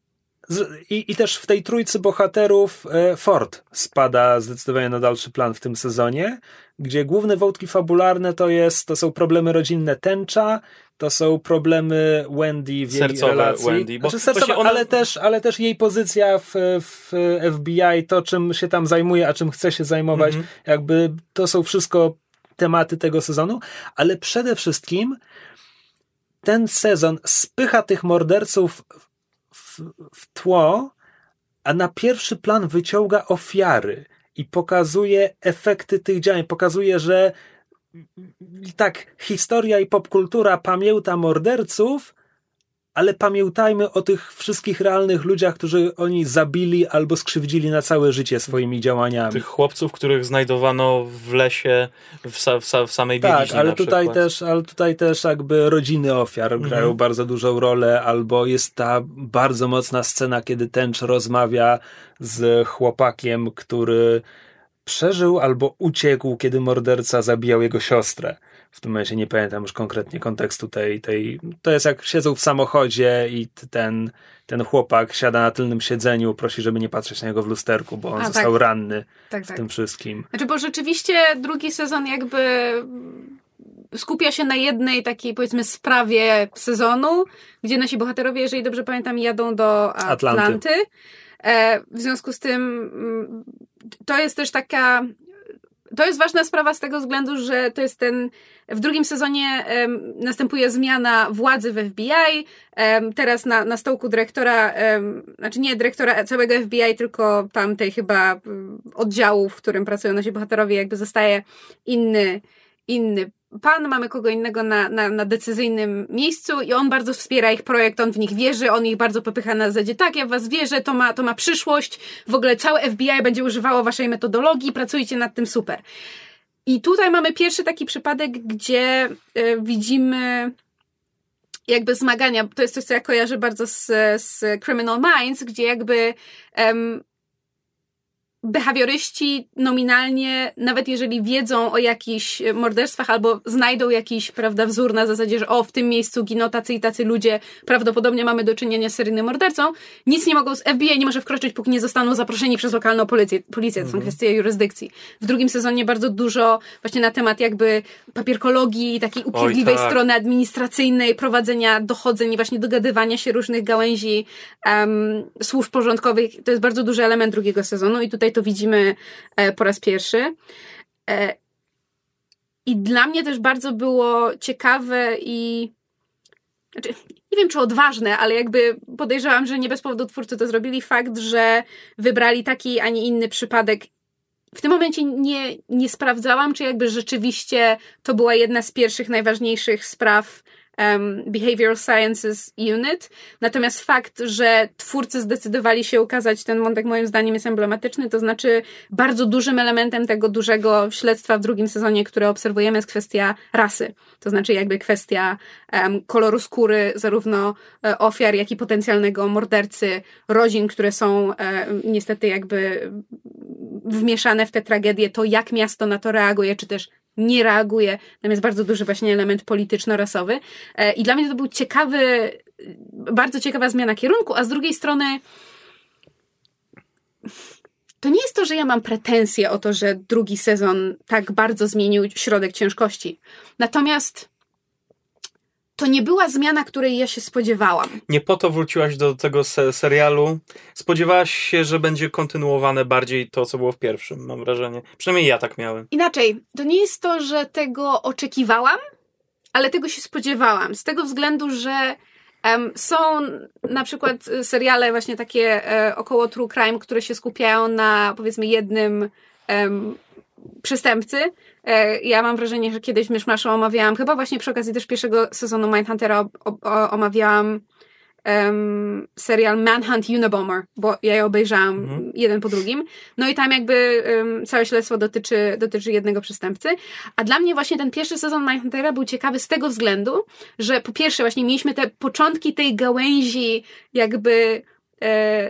z, i, i też w tej trójcy bohaterów e, Ford spada zdecydowanie na dalszy plan w tym sezonie, gdzie główne wątki fabularne to jest, to są problemy rodzinne Tęcza, to są problemy Wendy w jej Sercowe relacji. Wendy, bo znaczy sercowe, właśnie ona- ale, też, ale też jej pozycja w, w FBI, to czym się tam zajmuje, a czym chce się zajmować, Mhm. jakby to są wszystko tematy tego sezonu, ale przede wszystkim ten sezon spycha tych morderców w, w tło, a na pierwszy plan wyciąga ofiary i pokazuje efekty tych działań. Pokazuje, że tak, historia i popkultura pamięta morderców, ale pamiętajmy o tych wszystkich realnych ludziach, którzy oni zabili albo skrzywdzili na całe życie swoimi działaniami. Tych chłopców, których znajdowano w lesie, w, sa, w, sa, w samej Tak, bieliźnie ale na tutaj, przykład. też, ale tutaj też jakby rodziny ofiar grają Mhm. bardzo dużą rolę, albo jest ta bardzo mocna scena, kiedy Tench rozmawia z chłopakiem, który przeżył albo uciekł, kiedy morderca zabijał jego siostrę. W tym momencie nie pamiętam już konkretnie kontekstu tej, tej. To jest jak siedzą w samochodzie i ten, ten chłopak siada na tylnym siedzeniu, prosi, żeby nie patrzeć na niego w lusterku, bo on A, został tak. ranny Tak, w tak. tym wszystkim. Znaczy, bo rzeczywiście drugi sezon jakby skupia się na jednej takiej, powiedzmy, sprawie sezonu, gdzie nasi bohaterowie, jeżeli dobrze pamiętam, jadą do Atlanty. Atlanty. E, w związku z tym mm, to jest też taka to jest ważna sprawa z tego względu, że to jest ten. W drugim sezonie następuje zmiana władzy w FBI. Teraz na, na stołku dyrektora, znaczy nie dyrektora całego FBI, tylko tamtej chyba mm, oddziału, w którym pracują nasi bohaterowie, jakby zostaje inny, inny pan, mamy kogo innego na, na, na decyzyjnym miejscu i on bardzo wspiera ich projekt, on w nich wierzy, on ich bardzo popycha na zasadzie, tak, ja w was wierzę, to ma, to ma przyszłość, w ogóle całe FBI będzie używało waszej metodologii, pracujcie nad tym super. I tutaj mamy pierwszy taki przypadek, gdzie y, widzimy jakby zmagania, to jest coś, co ja kojarzę bardzo z, z Criminal Minds, gdzie jakby em, behawioryści nominalnie, nawet jeżeli wiedzą o jakichś morderstwach albo znajdą jakiś, prawda, wzór na zasadzie, że o, w tym miejscu giną tacy i tacy ludzie, prawdopodobnie mamy do czynienia z seryjnym mordercą, nic nie mogą, FBI nie może wkroczyć, póki nie zostaną zaproszeni przez lokalną policję. Policję, to są Mhm. kwestie jurysdykcji. W drugim sezonie bardzo dużo właśnie na temat jakby papierkologii takiej upierdliwej tak. strony administracyjnej, prowadzenia dochodzeń i właśnie dogadywania się różnych gałęzi em, słów porządkowych. To jest bardzo duży element drugiego sezonu i tutaj to widzimy e, po raz pierwszy. E, I dla mnie też bardzo było ciekawe i znaczy, nie wiem czy odważne, ale jakby podejrzewam, że nie bez powodu twórcy to zrobili. Fakt, że wybrali taki, a nie inny przypadek. W tym momencie nie, nie sprawdzałam, czy jakby rzeczywiście to była jedna z pierwszych, najważniejszych spraw um, Behavioral Sciences Unit. Natomiast fakt, że twórcy zdecydowali się ukazać ten wątek, moim zdaniem jest emblematyczny. To znaczy, bardzo dużym elementem tego dużego śledztwa w drugim sezonie, które obserwujemy, jest kwestia rasy. To znaczy, jakby kwestia em, koloru skóry, zarówno e, ofiar, jak i potencjalnego mordercy, rodzin, które są e, niestety jakby wmieszane w tę tragedię, to jak miasto na to reaguje, czy też nie reaguje. Tam jest bardzo duży właśnie element polityczno-rasowy. E, I dla mnie to był ciekawy, bardzo ciekawa zmiana kierunku, a z drugiej strony to nie jest to, że ja mam pretensje o to, że drugi sezon tak bardzo zmienił środek ciężkości. Natomiast to nie była zmiana, której ja się spodziewałam. Nie po to wróciłaś do tego se serialu. Spodziewałaś się, że będzie kontynuowane bardziej to, co było w pierwszym, mam wrażenie. Przynajmniej ja tak miałem. Inaczej, to nie jest to, że tego oczekiwałam, ale tego się spodziewałam. Z tego względu, że em, są na przykład y, seriale właśnie takie e, około true crime, które się skupiają na powiedzmy jednym em, przestępcy. E, ja mam wrażenie, że kiedyś Myszmaszu omawiałam, chyba właśnie przy okazji też pierwszego sezonu Mindhuntera o, o, omawiałam em, serial Manhunt Unabomber, bo ja je obejrzałam Mhm. jeden po drugim. No i tam jakby em, całe śledztwo dotyczy, dotyczy jednego przestępcy. A dla mnie właśnie ten pierwszy sezon Mindhuntera był ciekawy z tego względu, że po pierwsze właśnie mieliśmy te początki tej gałęzi jakby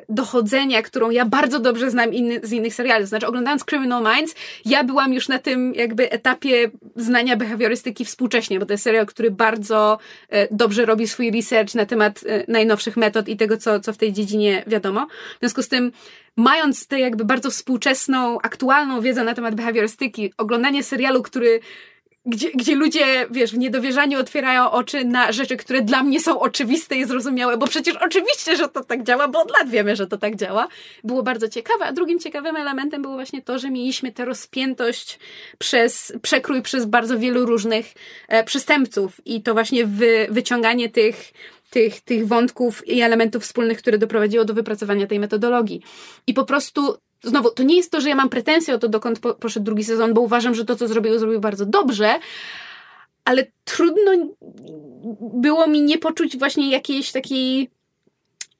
dochodzenia, którą ja bardzo dobrze znam inny, z innych seriali. Znaczy, oglądając Criminal Minds, ja byłam już na tym jakby etapie znania behawiorystyki współcześnie, bo to jest serial, który bardzo e, dobrze robi swój research na temat e, najnowszych metod i tego, co, co w tej dziedzinie wiadomo. W związku z tym, mając tę jakby bardzo współczesną, aktualną wiedzę na temat behawiorystyki, oglądanie serialu, który gdzie, gdzie ludzie, wiesz, w niedowierzaniu otwierają oczy na rzeczy, które dla mnie są oczywiste i zrozumiałe, bo przecież oczywiście, że to tak działa, bo od lat wiemy, że to tak działa. Było bardzo ciekawe, a drugim ciekawym elementem było właśnie to, że mieliśmy tę rozpiętość przez, przekrój przez bardzo wielu różnych e, przestępców i to właśnie wy, wyciąganie tych tych, tych wątków i elementów wspólnych, które doprowadziło do wypracowania tej metodologii. I po prostu, znowu, to nie jest to, że ja mam pretensje o to, dokąd po, poszedł drugi sezon, bo uważam, że to, co zrobił, zrobił bardzo dobrze, ale trudno było mi nie poczuć właśnie jakiejś takiej,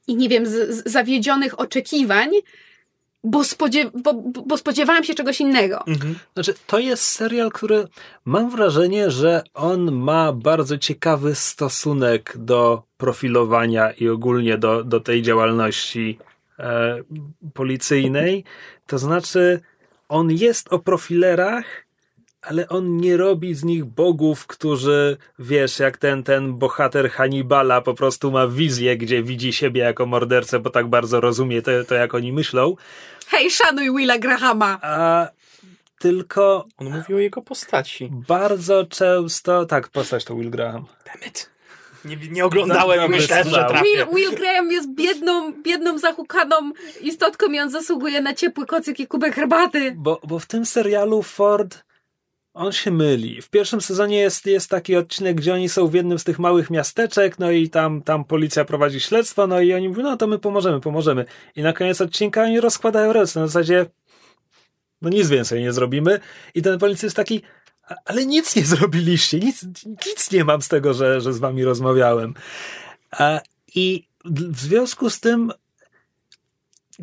nie wiem, z, z zawiedzionych oczekiwań, bo, bo, bo spodziewałam się czegoś innego. Mhm. Znaczy, to jest serial, który mam wrażenie, że on ma bardzo ciekawy stosunek do profilowania i ogólnie do, do tej działalności policyjnej. To znaczy, on jest o profilerach, ale on nie robi z nich bogów, którzy, wiesz, jak ten, ten bohater Hannibala po prostu ma wizję, gdzie widzi siebie jako mordercę, bo tak bardzo rozumie to, to jak oni myślą. Hej, szanuj Willa Grahama! A tylko On mówi o jego postaci. bardzo często. Tak, postać to Will Graham. Dammit. Nie, nie oglądałem No, i myślałem, że trafię. Will, Will Graham jest biedną, biedną, zahukaną istotką i on zasługuje na ciepły kocyk i kubek herbaty. Bo, bo w tym serialu Ford. On się myli. W pierwszym sezonie jest, jest taki odcinek, gdzie oni są w jednym z tych małych miasteczek, no i tam, tam policja prowadzi śledztwo, no i oni mówią, no to my pomożemy, pomożemy. I na koniec odcinka oni rozkładają ręce na zasadzie, no nic więcej nie zrobimy. I ten policjant jest taki, "A- ale nic nie zrobiliście, nic, nic nie mam z tego, że, że z wami rozmawiałem. I w związku z tym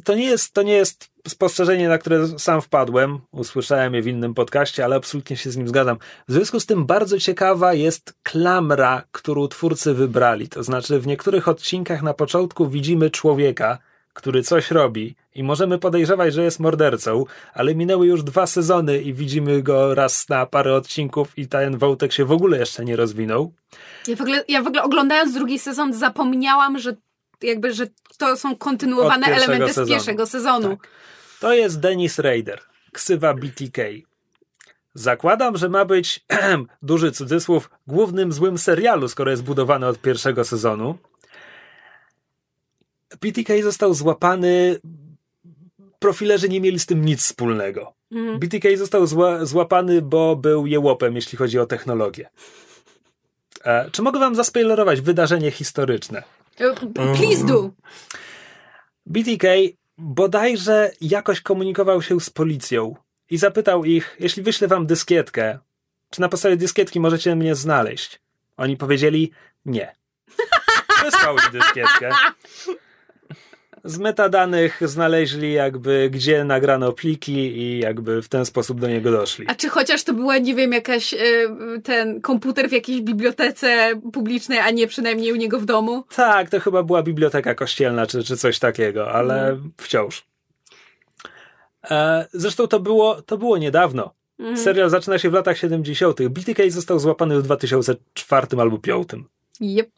to nie jest, to nie jest spostrzeżenie, na które sam wpadłem. Usłyszałem je w innym podcaście, ale absolutnie się z nim zgadzam. W związku z tym bardzo ciekawa jest klamra, którą twórcy wybrali. To znaczy, w niektórych odcinkach na początku widzimy człowieka, który coś robi i możemy podejrzewać, że jest mordercą, ale minęły już dwa sezony i widzimy go raz na parę odcinków i ten wątek się w ogóle jeszcze nie rozwinął. Ja w ogóle, ja w ogóle oglądając drugi sezon zapomniałam, że jakby, że to są kontynuowane elementy sezonu. z pierwszego sezonu. Tak. To jest Dennis Rader, ksywa BTK. Zakładam, że ma być, duży cudzysłów, głównym złym serialu, skoro jest budowany od pierwszego sezonu. BTK został złapany. Profilerzy nie mieli z tym nic wspólnego. Mhm. BTK został zła, złapany, bo był jełopem, jeśli chodzi o technologię. E, czy mogę wam zaspoilerować wydarzenie historyczne? E, Please do. BTK bodajże jakoś komunikował się z policją i zapytał ich, jeśli wyślę wam dyskietkę, czy na podstawie dyskietki możecie mnie znaleźć? Oni powiedzieli nie. Wysłał im dyskietkę. Z metadanych znaleźli jakby gdzie nagrano pliki i jakby w ten sposób do niego doszli. A czy chociaż to była, nie wiem, jakaś e, ten komputer w jakiejś bibliotece publicznej, a nie przynajmniej u niego w domu? Tak, to chyba była biblioteka kościelna czy, czy coś takiego, ale wciąż. E, zresztą to było, to było niedawno. Mhm. Serial zaczyna się w latach 70. BTK został złapany w 2004 albo 2005. Yep.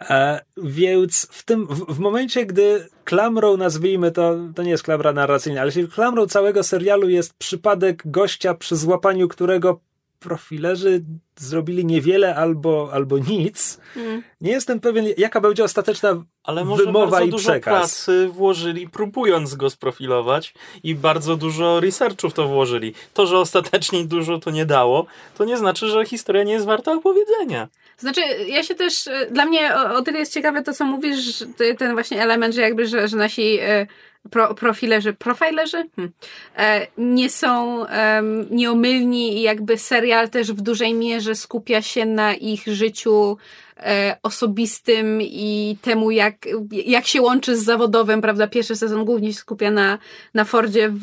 E, więc w tym, w, w momencie, gdy klamrą, nazwijmy to, to nie jest klamra narracyjna, ale klamrą całego serialu jest przypadek gościa, przy złapaniu którego profilerzy zrobili niewiele albo, albo nic, Mm. nie jestem pewien, jaka będzie ostateczna Ale może wymowa bardzo i dużo przekaz. pracy włożyli, próbując go sprofilować i bardzo dużo researchu w to włożyli. To, że ostatecznie dużo to nie dało, to nie znaczy, że historia nie jest warta opowiedzenia. Znaczy, ja się też, e, dla mnie o, o tyle jest ciekawe to, co mówisz, ten właśnie element, że jakby, że, że nasi e, pro, profilerzy, profilerzy? Hmm, e, nie są em, nieomylni i jakby serial też w dużej mierze skupia się na ich życiu osobistym i temu, jak, jak się łączy z zawodowym, prawda? Pierwszy sezon głównie się skupia na, na Fordzie, w,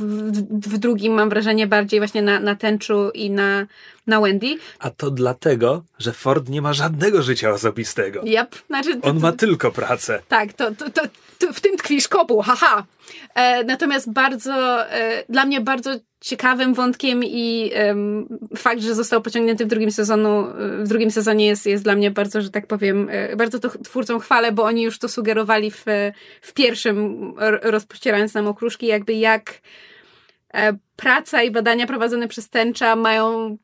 w, drugim mam wrażenie bardziej właśnie na, na Tęczu i na, na Wendy. A to dlatego, że Ford nie ma żadnego życia osobistego. Yep. Znaczy, On ma tylko pracę. Tak, to, to, to, to w tym tkwi szkopuł, haha. E, natomiast bardzo, e, dla mnie bardzo ciekawym wątkiem i em, fakt, że został pociągnięty w drugim sezonu, w drugim sezonie jest, jest dla mnie bardzo, że tak powiem, e, bardzo to twórcom chwalę, bo oni już to sugerowali w, w pierwszym, rozpościerając nam okruszki, jakby jak praca i badania prowadzone przez Tęcza mają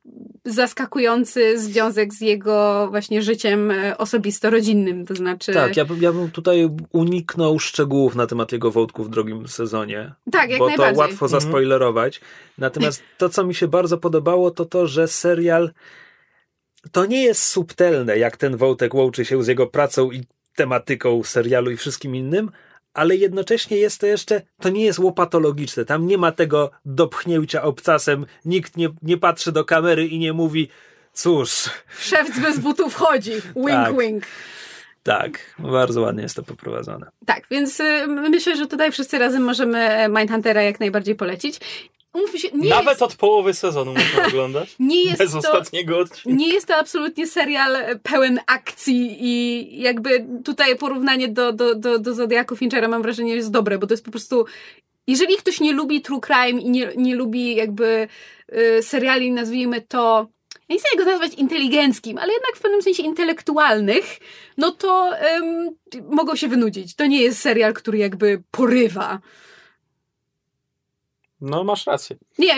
zaskakujący związek z jego właśnie życiem e, osobisto-rodzinnym, to znaczy... Tak, ja bym, ja bym tutaj uniknął szczegółów na temat jego wątku w drugim sezonie. Tak, jak bo najbardziej. to łatwo zaspoilerować. Natomiast to, co mi się bardzo podobało, to to, że serial to nie jest subtelne, jak ten wątek łączy się z jego pracą i tematyką serialu i wszystkim innym, ale jednocześnie jest to jeszcze, to nie jest łopatologiczne. Tam nie ma tego dopchnięcia obcasem, nikt nie, nie patrzy do kamery i nie mówi, cóż, Szewc bez butów chodzi. Wink, Tak. wink. tak, bardzo ładnie jest to poprowadzone. Tak, więc y, myślę, że tutaj wszyscy razem możemy Mindhuntera jak najbardziej polecić. Umówmy się, nie Nawet jest, od połowy sezonu można oglądać. nie jest Bez to... ostatniego odcinka. Nie jest to absolutnie serial pełen akcji i jakby tutaj porównanie do, do, do, do Zodiaku Finchera mam wrażenie jest dobre, bo to jest po prostu jeżeli ktoś nie lubi true crime i nie, nie lubi jakby y, seriali, nazwijmy to ja nie chcę go nazwać inteligenckim, ale jednak w pewnym sensie intelektualnych, no to ym, mogą się wynudzić. To nie jest serial, który jakby porywa. No, masz rację. Nie,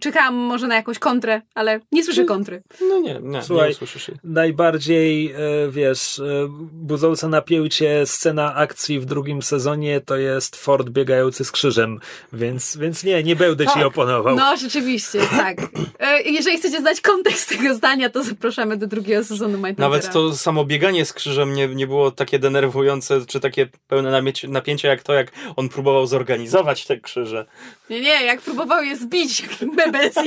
czekałam może na jakąś kontrę, ale nie słyszę kontry. No nie, nie, Słuchaj, nie usłyszysz jej. najbardziej, e, wiesz, e, budząca napięcie scena akcji w drugim sezonie to jest Ford biegający z krzyżem, więc, więc nie, nie będę ci Tak. oponował. No, rzeczywiście, tak. E, Jeżeli chcecie znać kontekst tego zdania, to zapraszamy do drugiego sezonu Mindhuntera. Nawet to samo bieganie z krzyżem nie, nie było takie denerwujące, czy takie pełne napięcia jak to, jak on próbował zorganizować te krzyże. Nie, nie, jak próbował je zbić jak mebel z.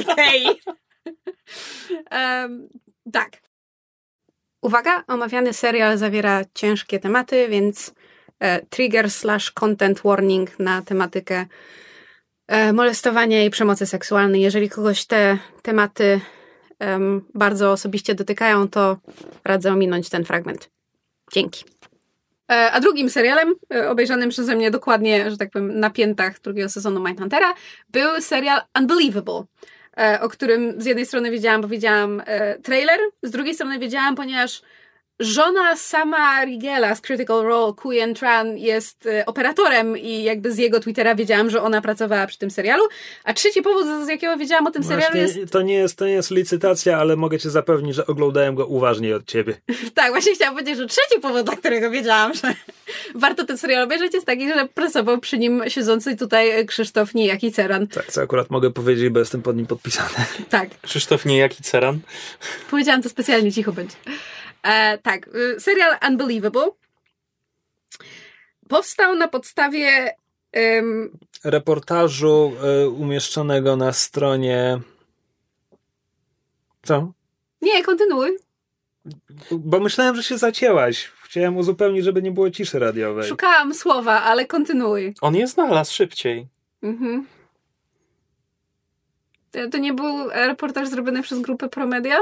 Em, tak. Uwaga, omawiany serial zawiera ciężkie tematy, więc e, trigger slash content warning na tematykę e, molestowania i przemocy seksualnej. Jeżeli kogoś te tematy em, bardzo osobiście dotykają, to radzę ominąć ten fragment. Dzięki. E, a drugim serialem, e, obejrzanym przeze mnie dokładnie, że tak powiem, na piętach drugiego sezonu Mindhuntera, był serial Unbelievable, e, o którym z jednej strony wiedziałam, bo widziałam trailer, z drugiej strony wiedziałam, ponieważ żona sama Rigela z Critical Role, Kuyen Tran, jest e, operatorem i jakby z jego Twittera wiedziałam, że ona pracowała przy tym serialu. A trzeci powód, z jakiego wiedziałam o tym serialu właśnie, jest... To nie jest... To nie jest licytacja, ale mogę cię zapewnić, że oglądałem go uważniej od ciebie. tak, właśnie chciałam powiedzieć, że trzeci powód, dla którego wiedziałam, że warto ten serial obejrzeć jest taki, że pracował przy nim siedzący tutaj Krzysztof Nijaki Ceran. Tak, co akurat mogę powiedzieć, bo jestem pod nim podpisany. tak. Krzysztof Nijaki Ceran. Powiedziałam to specjalnie, cicho będzie. E, tak, y, serial Unbelievable powstał na podstawie um, reportażu y, umieszczonego na stronie. Co? Nie, kontynuuj. Bo myślałem, że się zacięłaś. Chciałem uzupełnić, żeby nie było ciszy radiowej. Szukałam słowa, ale kontynuuj. On je znalazł szybciej. Mhm. To, to nie był reportaż zrobiony przez grupę Promedia?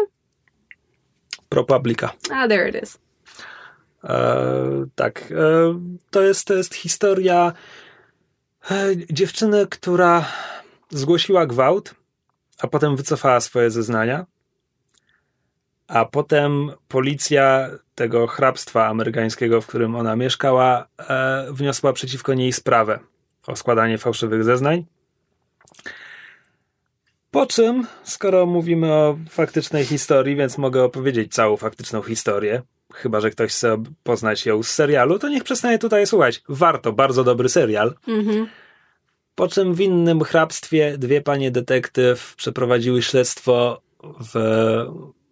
ProPublica. Ah, there it is. E, tak. E, to, jest, to jest historia e, dziewczyny, która zgłosiła gwałt, a potem wycofała swoje zeznania. A potem policja tego hrabstwa amerykańskiego, w którym ona mieszkała, e, wniosła przeciwko niej sprawę o składanie fałszywych zeznań. Po czym, skoro mówimy o faktycznej historii, więc mogę opowiedzieć całą faktyczną historię, chyba że ktoś chce poznać ją z serialu, to niech przestanie tutaj słuchać. Warto, bardzo dobry serial. Mhm. Po czym w innym hrabstwie dwie panie detektyw przeprowadziły śledztwo, w,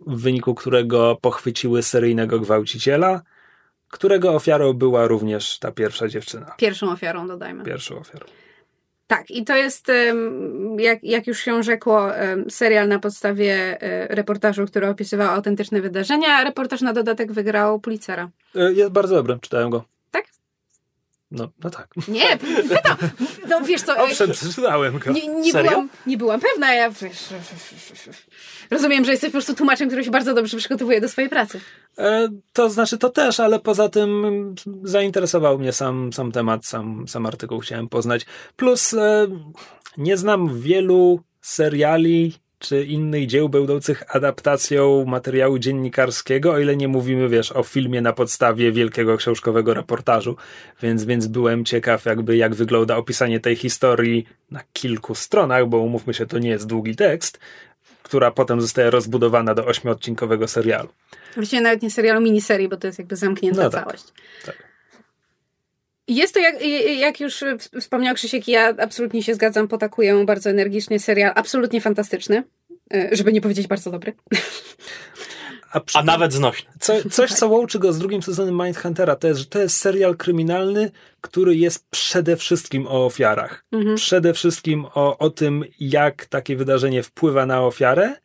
w wyniku którego pochwyciły seryjnego gwałciciela, którego ofiarą była również ta pierwsza dziewczyna. Pierwszą ofiarą, dodajmy. Pierwszą ofiarą. Tak, i to jest, jak, jak już się rzekło, serial na podstawie e, reportażu, który opisywał autentyczne wydarzenia. Reportaż na dodatek wygrał Pulitzera. E, jest bardzo dobry, czytałem go. No, no tak. Nie, pytam. No wiesz co... Owszem, przeczytałem go. Nie, nie, byłam, nie byłam pewna, ja rozumiem, że jesteś po prostu tłumaczem, który się bardzo dobrze przygotowuje do swojej pracy. E, to znaczy to też, ale poza tym zainteresował mnie sam, sam temat, sam, sam artykuł chciałem poznać. Plus e, nie znam wielu seriali czy innych dzieł będących adaptacją materiału dziennikarskiego, o ile nie mówimy, wiesz, o filmie na podstawie wielkiego książkowego reportażu, więc, więc byłem ciekaw jakby jak wygląda opisanie tej historii na kilku stronach, bo umówmy się, to nie jest długi tekst, która potem zostaje rozbudowana do ośmiodcinkowego serialu. Właściwie nawet nie serialu, miniserii, bo to jest jakby zamknięta no tak, całość. Tak. Jest to, jak, jak już wspomniał Krzysiek, ja absolutnie się zgadzam, potakuję bardzo energicznie serial, absolutnie fantastyczny, e, żeby nie powiedzieć bardzo dobry. A, przy... A nawet znośny. Co, coś, co łączy go z drugim sezonem Mindhuntera, to jest, że to jest serial kryminalny, który jest przede wszystkim o ofiarach. Mhm. Przede wszystkim o, o tym, jak takie wydarzenie wpływa na ofiarę.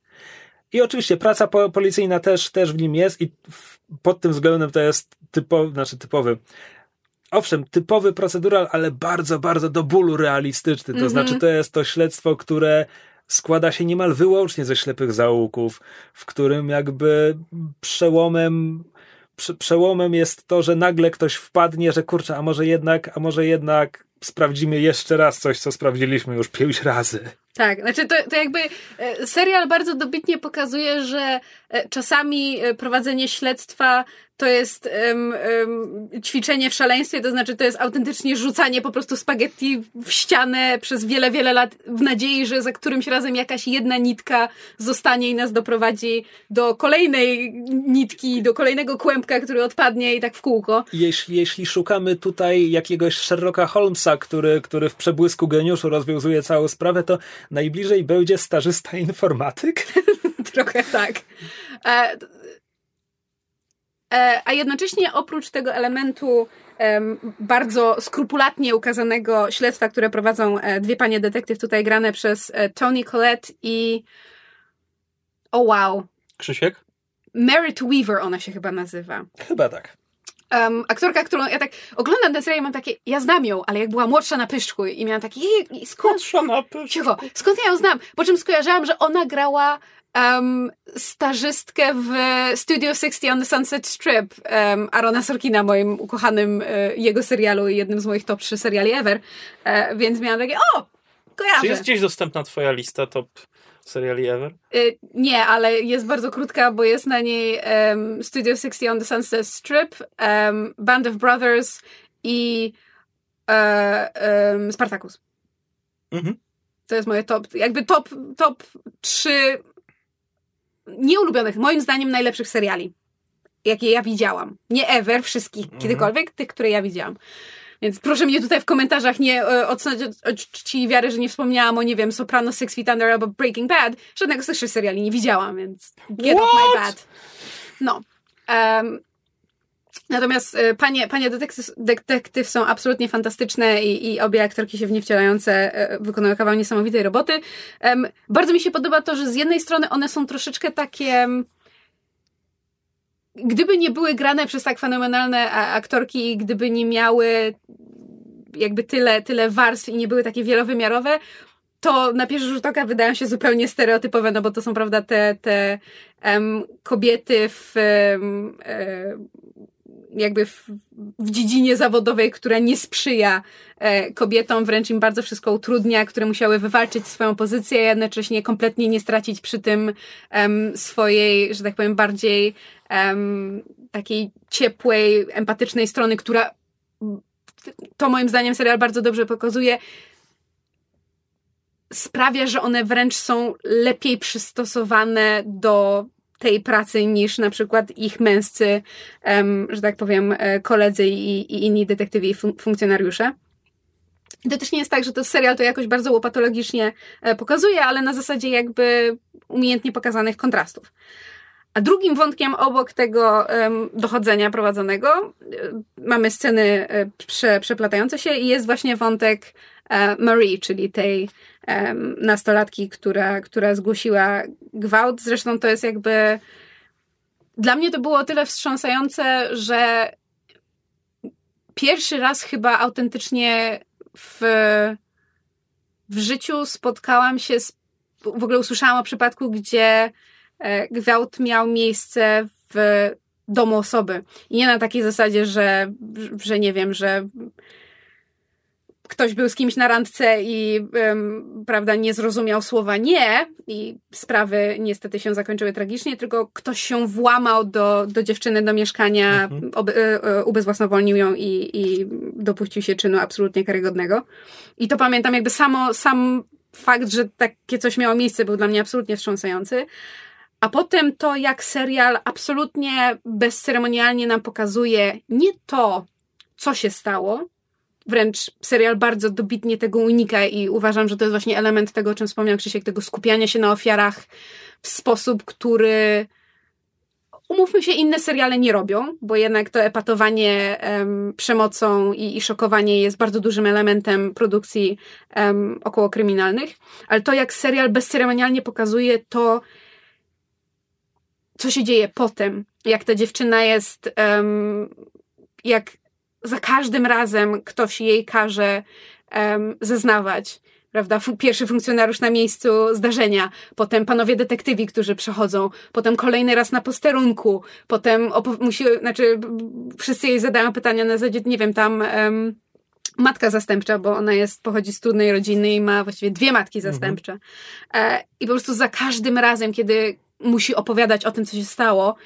I oczywiście praca po, policyjna też, też w nim jest i pod tym względem to jest typowy, znaczy typowy owszem, typowy procedural, ale bardzo, bardzo do bólu realistyczny. To -hmm. znaczy, to jest to śledztwo, które składa się niemal wyłącznie ze ślepych zaułków, w którym jakby przełomem przełomem jest to, że nagle ktoś wpadnie, że kurczę, a może jednak, a może jednak sprawdzimy jeszcze raz coś, co sprawdziliśmy już pięć razy. Tak, znaczy to, to jakby e, serial bardzo dobitnie pokazuje, że e, czasami e, prowadzenie śledztwa to jest um, um, ćwiczenie w szaleństwie, to znaczy to jest autentycznie rzucanie po prostu spaghetti w ścianę przez wiele, wiele lat w nadziei, że za którymś razem jakaś jedna nitka zostanie i nas doprowadzi do kolejnej nitki, do kolejnego kłębka, który odpadnie i tak w kółko. Jeśli, jeśli szukamy tutaj jakiegoś Sherlocka Holmesa, który, który w przebłysku geniuszu rozwiązuje całą sprawę, to najbliżej będzie starzysta informatyk? Trochę tak. E, e, a jednocześnie oprócz tego elementu bardzo skrupulatnie ukazanego śledztwa, które prowadzą e, dwie panie detektyw, tutaj grane przez Tony Collette i o oh wow. Krzysiek? Merit Weaver ona się chyba nazywa. Chyba tak. Um, aktorka, którą ja tak oglądam tę serię i mam takie, ja znam ją, ale jak była młodsza na pyszczku i miałam takie, jej, skąd... Młodsza na pyszczku. Cicho, skąd ja ją znam? Po czym skojarzyłam, że ona grała um, stażystkę w Studio 60 on the Sunset Strip um, Arona Sorkina, moim ukochanym e, jego serialu i jednym z moich top 3 seriali ever. E, więc miałam takie, o, kojarzę. Czy jest gdzieś dostępna twoja lista top seriali ever? Y, nie, ale jest bardzo krótka, bo jest na niej um, Studio 60 on the Sunset Strip, um, Band of Brothers i um, Spartacus. Mhm. To jest moje top, jakby top, top 3 nieulubionych, moim zdaniem najlepszych seriali, jakie ja widziałam. Nie ever, wszystkich, mhm. kiedykolwiek, tych, które ja widziałam. Więc proszę mnie tutaj w komentarzach nie e, odsunąć od czci wiary, że nie wspomniałam o, nie wiem, Soprano, Six Feet Under albo Breaking Bad. Żadnego z tych seriali nie widziałam, więc get What? off my bad. No. Um, Natomiast e, panie, panie detektyw, detektyw są absolutnie fantastyczne i, i obie aktorki się w nie wcielające e, wykonują kawał niesamowitej roboty. Um, bardzo mi się podoba to, że z jednej strony one są troszeczkę takie gdyby nie były grane przez tak fenomenalne aktorki i gdyby nie miały jakby tyle, tyle warstw i nie były takie wielowymiarowe, to na pierwszy rzut oka wydają się zupełnie stereotypowe, no bo to są, prawda, te, te um, kobiety w um, jakby w, w, dziedzinie zawodowej, która nie sprzyja e, kobietom, wręcz im bardzo wszystko utrudnia, które musiały wywalczyć swoją pozycję, a jednocześnie kompletnie nie stracić przy tym swojej, że tak powiem, bardziej takiej ciepłej, empatycznej strony, która to moim zdaniem serial bardzo dobrze pokazuje, sprawia, że one wręcz są lepiej przystosowane do tej pracy niż na przykład ich męscy, że tak powiem, e, koledzy i, i inni detektywi i fun funkcjonariusze. To też nie jest tak, że to serial to jakoś bardzo łopatologicznie e, pokazuje, ale na zasadzie jakby umiejętnie pokazanych kontrastów. A drugim wątkiem obok tego dochodzenia prowadzonego um, mamy sceny um, prze, przeplatające się i jest właśnie wątek Marie, czyli tej nastolatki, która, która zgłosiła gwałt. Zresztą to jest jakby. Dla mnie to było tyle wstrząsające, że pierwszy raz chyba autentycznie w, w życiu spotkałam się z. W ogóle usłyszałam o przypadku, gdzie e, gwałt miał miejsce w domu osoby. I nie na takiej zasadzie, że, że nie wiem, że ktoś był z kimś na randce i um, prawda, nie zrozumiał słowa nie i sprawy niestety się zakończyły tragicznie, tylko ktoś się włamał do, do dziewczyny do mieszkania, mhm. ob, e, e, ubezwłasnowolnił ją i, i dopuścił się czynu absolutnie karygodnego. I to pamiętam jakby samo, sam fakt, że takie coś miało miejsce był dla mnie absolutnie wstrząsający. A potem to, jak serial absolutnie bezceremonialnie nam pokazuje nie to, co się stało, wręcz serial bardzo dobitnie tego unika i uważam, że to jest właśnie element tego, o czym wspomniał Krzysiek, tego skupiania się na ofiarach w sposób, który umówmy się, inne seriale nie robią, bo jednak to epatowanie um, przemocą i, i, szokowanie jest bardzo dużym elementem produkcji um, około kryminalnych, ale to jak serial bezceremonialnie pokazuje to, co się dzieje potem, jak ta dziewczyna jest, um, jak za każdym razem ktoś jej każe um, zeznawać. Prawda? Pierwszy funkcjonariusz na miejscu zdarzenia, potem panowie detektywi, którzy przechodzą, potem kolejny raz na posterunku, potem musi, znaczy wszyscy jej zadają pytania na zasadzie, nie wiem, tam um, matka zastępcza, bo ona jest, pochodzi z trudnej rodziny i ma właściwie dwie matki mhm. zastępcze. Mhm. E, I po prostu za każdym razem, kiedy musi opowiadać o tym, co się stało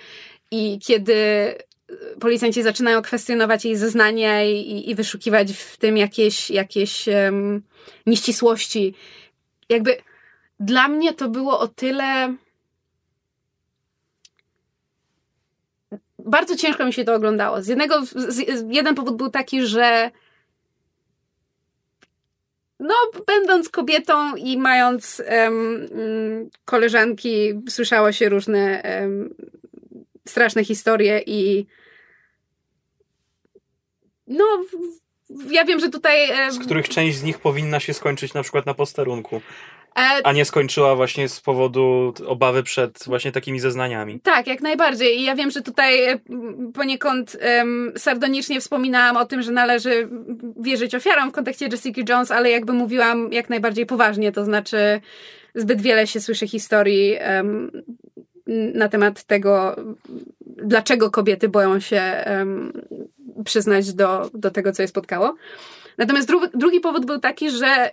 i kiedy policjanci zaczynają kwestionować jej zeznania i, i wyszukiwać w tym jakieś, jakieś um, nieścisłości. Jakby dla mnie to było o tyle. Bardzo ciężko mi się to oglądało. Z jednego, z, jeden powód był taki, że no, będąc kobietą i mając um, koleżanki, słyszało się różne um, straszne historie i no, ja wiem, że tutaj... Z których część z nich powinna się skończyć na przykład na posterunku. E, A nie skończyła właśnie z powodu obawy przed właśnie takimi zeznaniami. Tak, jak najbardziej. I ja wiem, że tutaj e, poniekąd um, sardonicznie wspominałam o tym, że należy wierzyć ofiarom w kontekście Jessica Jones, ale jakby mówiłam jak najbardziej poważnie, to znaczy zbyt wiele się słyszy historii um, na temat tego, dlaczego kobiety boją się um, przyznać do, do tego, co je spotkało. Natomiast dru drugi powód był taki, że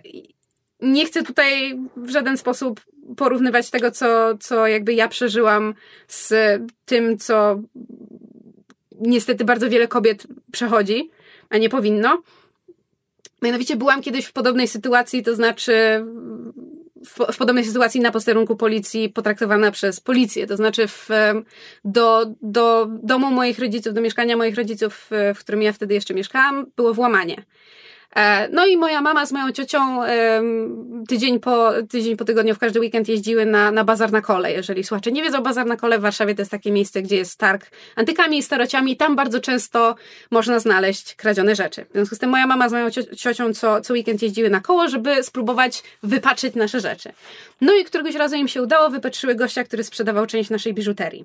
nie chcę tutaj w żaden sposób porównywać tego, co, co jakby ja przeżyłam z tym, co niestety bardzo wiele kobiet przechodzi, a nie powinno. Mianowicie byłam kiedyś w podobnej sytuacji, to znaczy w, w, podobnej sytuacji na posterunku policji potraktowana przez policję. To znaczy w, do, do domu moich rodziców, do mieszkania moich rodziców, w którym ja wtedy jeszcze mieszkałam, było włamanie. E, no i moja mama z moją ciocią tydzień po, tydzień po tygodniu w każdy weekend jeździły na, na bazar na kole. Jeżeli słuchacze nie wiedzą, bazar na kole w Warszawie to jest takie miejsce, gdzie jest targ antykami i starociami tam bardzo często można znaleźć kradzione rzeczy. W związku z tym moja mama z moją ciocią co, co weekend jeździły na koło, żeby spróbować wypaczyć nasze rzeczy. No i któregoś razu im się udało, wypatrzyły gościa, który sprzedawał część naszej biżuterii.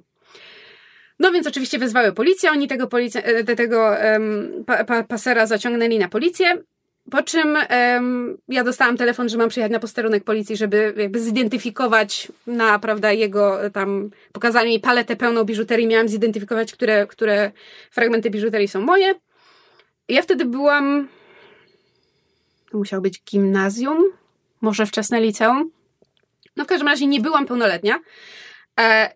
No więc oczywiście wezwały policję, oni tego, policja, tego um, pa, pa, pasera zaciągnęli na policję. Po czym ja dostałam telefon, że mam przyjechać na posterunek policji, żeby jakby zidentyfikować na, prawda, jego tam, pokazali mi paletę pełną biżuterii, miałam zidentyfikować, które, które fragmenty biżuterii są moje. Ja wtedy byłam, to musiało być gimnazjum, może wczesne liceum. No w każdym razie nie byłam pełnoletnia. E,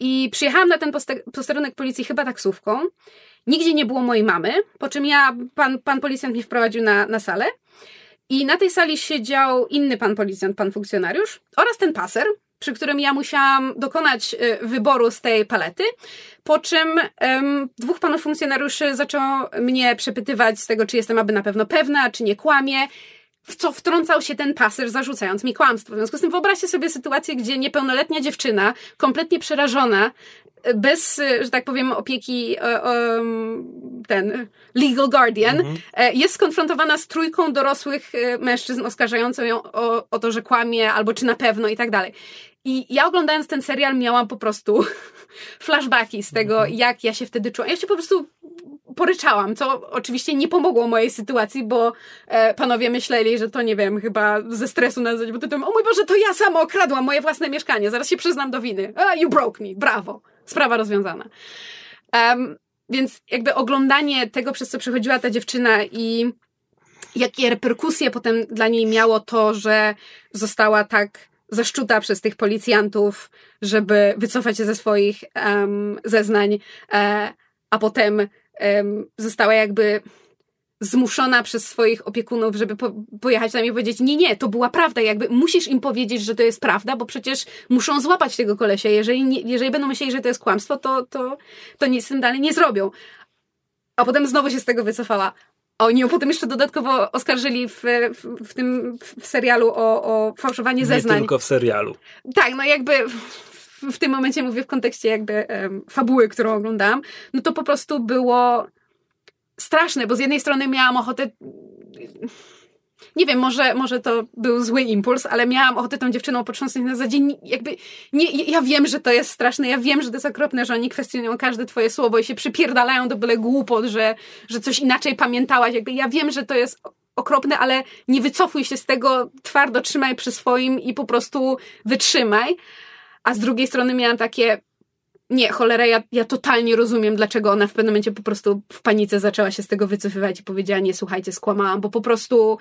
I przyjechałam na ten posterunek policji chyba taksówką. Nigdzie nie było mojej mamy, po czym ja, pan, pan policjant mnie wprowadził na, na salę. I na tej sali siedział inny pan policjant, pan funkcjonariusz oraz ten paser, przy którym ja musiałam dokonać y, wyboru z tej palety, po czym um, dwóch panów funkcjonariuszy zaczęło mnie przepytywać z tego, czy jestem aby na pewno pewna, czy nie kłamie, w co wtrącał się ten paser, zarzucając mi kłamstwo. W związku z tym wyobraźcie sobie sytuację, gdzie niepełnoletnia dziewczyna, kompletnie przerażona, bez, że tak powiem, opieki e, ten legal guardian, mhm. E, jest skonfrontowana z trójką dorosłych e, mężczyzn oskarżającą ją o, o to, że kłamie, albo czy na pewno i tak dalej. I ja oglądając ten serial miałam po prostu flashbacki z tego, mhm. jak ja się wtedy czułam. Ja się po prostu poryczałam, co oczywiście nie pomogło mojej sytuacji, bo e, panowie myśleli, że to nie wiem, chyba ze stresu na bo tytułem, o mój Boże, to ja sama okradłam moje własne mieszkanie, zaraz się przyznam do winy. A, you broke me, brawo sprawa rozwiązana. Um, więc jakby oglądanie tego, przez co przechodziła ta dziewczyna i jakie reperkusje potem dla niej miało to, że została tak zaszczuta przez tych policjantów, żeby wycofać się ze swoich um, zeznań, e, a potem została jakby zmuszona przez swoich opiekunów, żeby po, pojechać tam i powiedzieć, nie, nie, to była prawda, jakby musisz im powiedzieć, że to jest prawda, bo przecież muszą złapać tego kolesia, jeżeli, nie, jeżeli będą myśleli, że to jest kłamstwo, to, to, to nic z tym dalej nie zrobią. A potem znowu się z tego wycofała. A oni ją potem jeszcze dodatkowo oskarżyli w, w, w tym w serialu o, o fałszowanie zeznań. Nie tylko w serialu. Tak, no jakby w, tym momencie mówię w kontekście jakby um, fabuły, którą oglądałam, no to po prostu było straszne, bo z jednej strony miałam ochotę nie wiem, może, może to był zły impuls, ale miałam ochotę tą dziewczyną potrząsnąć na zasadzie, jakby, nie, ja wiem, że to jest straszne, ja wiem, że to jest okropne, że oni kwestionują każde twoje słowo i się przypierdalają do byle głupot, że, że coś inaczej pamiętałaś, jakby ja wiem, że to jest okropne, ale nie wycofuj się z tego, twardo trzymaj przy swoim i po prostu wytrzymaj. A z drugiej strony miałam takie, nie, cholera, ja, ja totalnie rozumiem, dlaczego ona w pewnym momencie po prostu w panice zaczęła się z tego wycofywać i powiedziała, nie, słuchajcie, skłamałam, bo po prostu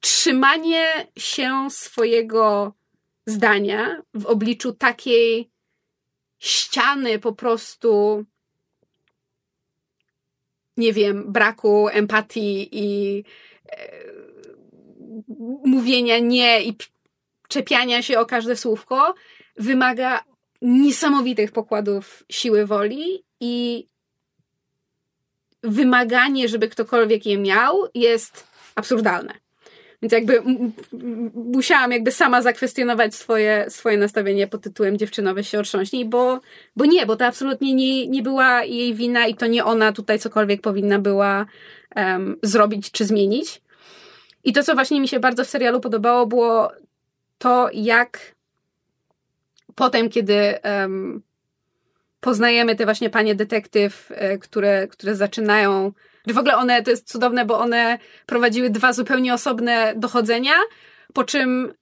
trzymanie się swojego zdania w obliczu takiej ściany po prostu nie wiem, braku empatii i e, mówienia nie i czepiania się o każde słówko, wymaga niesamowitych pokładów siły woli i wymaganie, żeby ktokolwiek je miał, jest absurdalne. Więc jakby musiałam jakby sama zakwestionować swoje, swoje nastawienie pod tytułem dziewczynowe się otrząśnij, bo, bo nie, bo to absolutnie nie, nie była jej wina i to nie ona tutaj cokolwiek powinna była um, zrobić czy zmienić. I to, co właśnie mi się bardzo w serialu podobało, było to, jak potem, kiedy um, poznajemy te właśnie panie detektyw, e, które, które zaczynają. W ogóle one, to jest cudowne, bo one prowadziły dwa zupełnie osobne dochodzenia, po czym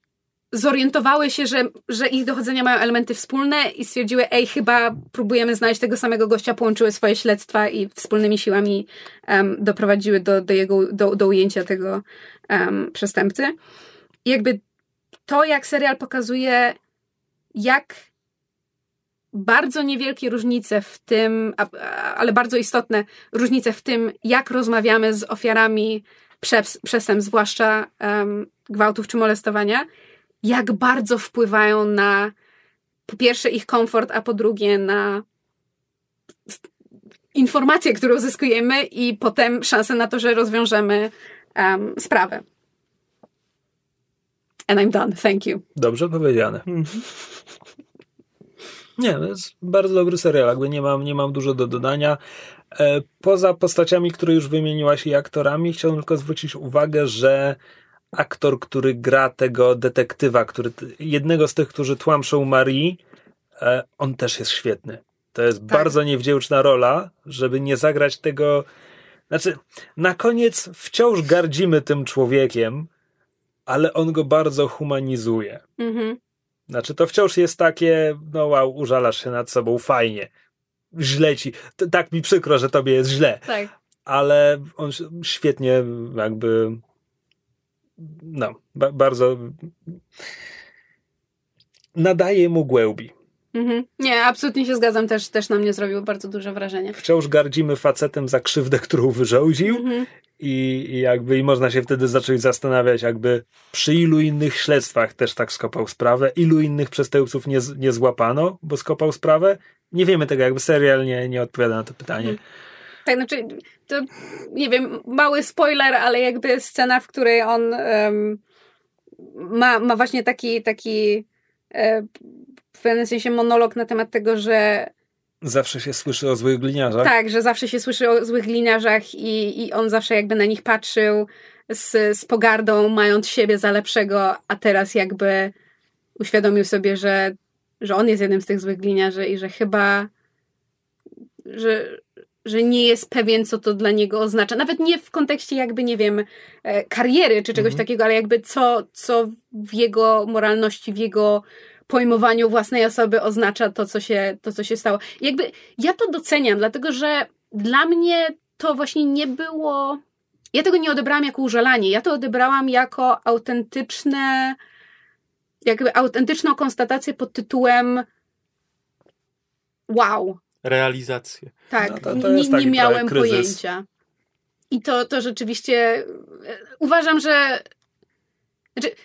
zorientowały się, że, że ich dochodzenia mają elementy wspólne i stwierdziły, ej, chyba próbujemy znaleźć tego samego gościa, połączyły swoje śledztwa i wspólnymi siłami um, doprowadziły do, do, jego, do, do ujęcia tego um, przestępcy. I jakby to, jak serial pokazuje, jak bardzo niewielkie różnice w tym, ale bardzo istotne różnice w tym, jak rozmawiamy z ofiarami przestępstw, zwłaszcza um, gwałtów czy molestowania, jak bardzo wpływają na po pierwsze ich komfort, a po drugie na informacje, które uzyskujemy i potem szansę na to, że rozwiążemy um, sprawę. And I'm done. Thank you. Dobrze powiedziane. Nie, to jest bardzo dobry serial, jakby nie mam, nie mam dużo do dodania. E, poza postaciami, które już wymieniłaś i aktorami, chciałbym tylko zwrócić uwagę, że aktor, który gra tego detektywa, który, jednego z tych, którzy tłamszą Marii, e, on też jest świetny. To jest tak. bardzo niewdzięczna rola, żeby nie zagrać tego. Znaczy, na koniec wciąż gardzimy tym człowiekiem, ale on go bardzo humanizuje. Mhm. Znaczy, to wciąż jest takie, no wow, użalasz się nad sobą, fajnie. Źle ci. tak mi przykro, że tobie jest źle. Tak. Ale on świetnie jakby no, ba bardzo nadaje mu głębi. Mhm. Nie, absolutnie się zgadzam, też, też na mnie zrobił bardzo duże wrażenie. Wciąż gardzimy facetem za krzywdę, którą wyrządził mhm. i, i jakby i można się wtedy zacząć zastanawiać, jakby przy ilu innych śledztwach też tak skopał sprawę, ilu innych przestępców nie, nie złapano, bo skopał sprawę. Nie wiemy tego, jakby serial nie, nie odpowiada na to pytanie. Mhm. Tak, znaczy, to nie wiem, mały spoiler, ale jakby scena, w której on um, ma, ma właśnie taki, taki w pewnym sensie monolog na temat tego, że Zawsze się słyszy o złych gliniarzach. Tak, że zawsze się słyszy o złych gliniarzach i, i on zawsze jakby na nich patrzył z, z pogardą, mając siebie za lepszego, a teraz jakby uświadomił sobie, że, że on jest jednym z tych złych gliniarzy i że chyba że, że nie jest pewien, co to dla niego oznacza. Nawet nie w kontekście jakby, nie wiem, e, kariery czy czegoś mhm. takiego, ale jakby co, co w jego moralności, w jego pojmowaniu własnej osoby oznacza to, co się, to, co się stało. Jakby ja to doceniam, dlatego że dla mnie to właśnie nie było. Ja tego nie odebrałam jako użalanie. Ja to odebrałam jako autentyczne, jakby autentyczną konstatację pod tytułem wow, realizację. Tak, no to, to nie, nie miałem pojęcia. I to, to rzeczywiście e, uważam, że znaczy,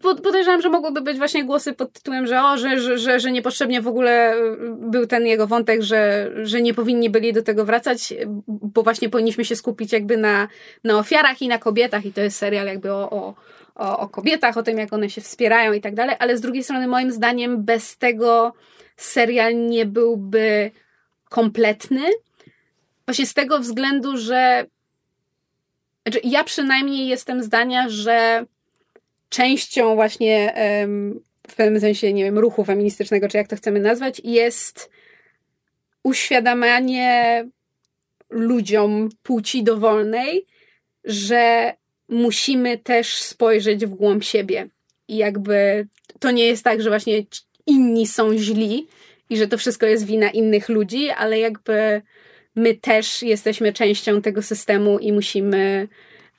podejrzewam, że mogłyby być właśnie głosy pod tytułem, że o, że, że, że, że niepotrzebnie w ogóle był ten jego wątek, że, że nie powinni byli do tego wracać, bo właśnie powinniśmy się skupić jakby na, na ofiarach i na kobietach i to jest serial jakby o, o, o, o kobietach, o tym jak one się wspierają i tak dalej, ale z drugiej strony moim zdaniem bez tego serial nie byłby kompletny. Właśnie z tego względu, że znaczy ja przynajmniej jestem zdania, że częścią właśnie w pewnym sensie, nie wiem, ruchu feministycznego, czy jak to chcemy nazwać, jest uświadamianie ludziom płci dowolnej, że musimy też spojrzeć w głąb siebie. I jakby to nie jest tak, że właśnie inni są źli, i że to wszystko jest wina innych ludzi, ale jakby my też jesteśmy częścią tego systemu i musimy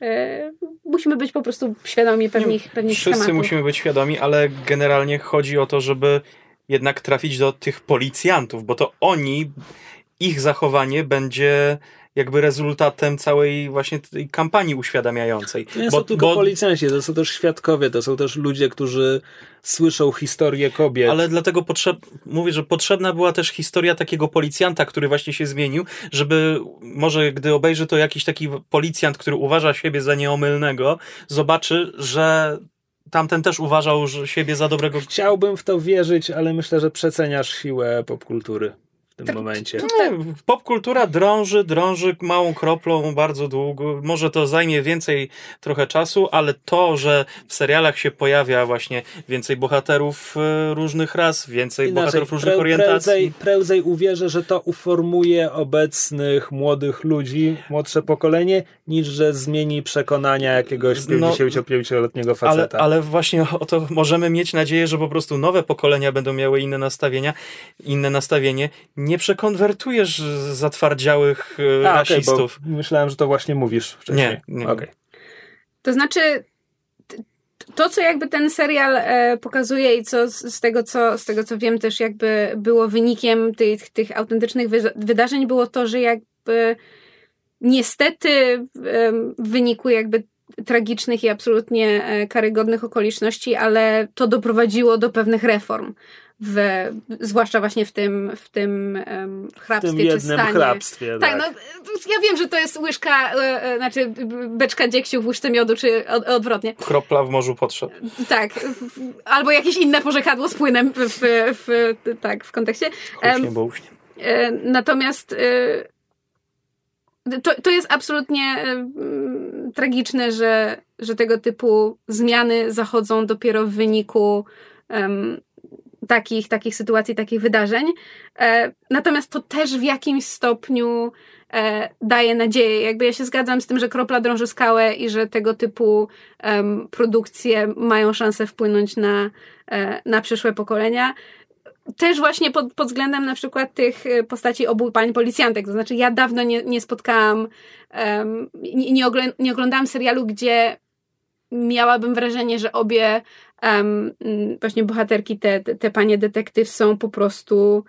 e, musimy być po prostu świadomi pewnych, pewnych Wszyscy schematów. musimy być świadomi, ale generalnie chodzi o to, żeby jednak trafić do tych policjantów, bo to oni, ich zachowanie będzie jakby rezultatem całej właśnie tej kampanii uświadamiającej. To nie bo, są tylko bo... policjanci, to są też świadkowie, to są też ludzie, którzy słyszą historię kobiet. Ale dlatego potrzeb... mówię, że potrzebna była też historia takiego policjanta, który właśnie się zmienił, żeby może gdy obejrzy to jakiś taki policjant, który uważa siebie za nieomylnego, zobaczy, że tamten też uważał siebie za dobrego. Chciałbym w to wierzyć, ale myślę, że przeceniasz siłę popkultury tym momencie. Nie, popkultura drąży, drąży małą kroplą bardzo długo. Może to zajmie więcej trochę czasu, ale to, że w serialach się pojawia właśnie więcej bohaterów e, różnych ras, więcej Inaczej, bohaterów różnych pre- orientacji. Prędzej, prędzej uwierzę, że to uformuje obecnych młodych ludzi, młodsze pokolenie, niż że zmieni przekonania jakiegoś No, 55-letniego Ale, faceta. ale właśnie o to możemy mieć nadzieję, że po prostu nowe pokolenia będą miały inne nastawienia, inne nastawienie. Nie przekonwertujesz zatwardziałych e, A, rasistów. bo myślałem, że to właśnie mówisz wcześniej. Nie, nie. Okej. To znaczy, to co jakby ten serial e, pokazuje i co z, tego, co z tego co wiem też jakby było wynikiem tych, tych autentycznych wy, wydarzeń było to, że jakby niestety w wyniku jakby tragicznych i absolutnie e, karygodnych okoliczności, ale to doprowadziło do pewnych reform. W, zwłaszcza właśnie w tym, w tym um, W hrabstwie tym czy jednym stanie. hrabstwie. Tak, no ja wiem, że to jest łyżka, e, e, znaczy beczka dziegciu w łyżce miodu, czy od, odwrotnie. Kropla w morzu potrzeb. Tak, w- albo jakieś inne porzekadło z płynem w, w, w, tak, w kontekście. Em, Huśnie, bo. E, Natomiast e, to, to jest absolutnie tragiczne, że, że tego typu zmiany zachodzą dopiero w wyniku em, takich, takich sytuacji, takich wydarzeń. E, Natomiast to też w jakimś stopniu e, daje nadzieję. Jakby ja się zgadzam z tym, że kropla drąży skałę i że tego typu em, produkcje mają szansę wpłynąć na, e, na przyszłe pokolenia też właśnie pod, pod względem na przykład tych e, postaci obu pań policjantek. To znaczy, ja dawno nie, nie spotkałam, um, nie, nie, nie oglądałam serialu, gdzie miałabym wrażenie, że obie um, właśnie bohaterki, te, te, te panie detektyw są po prostu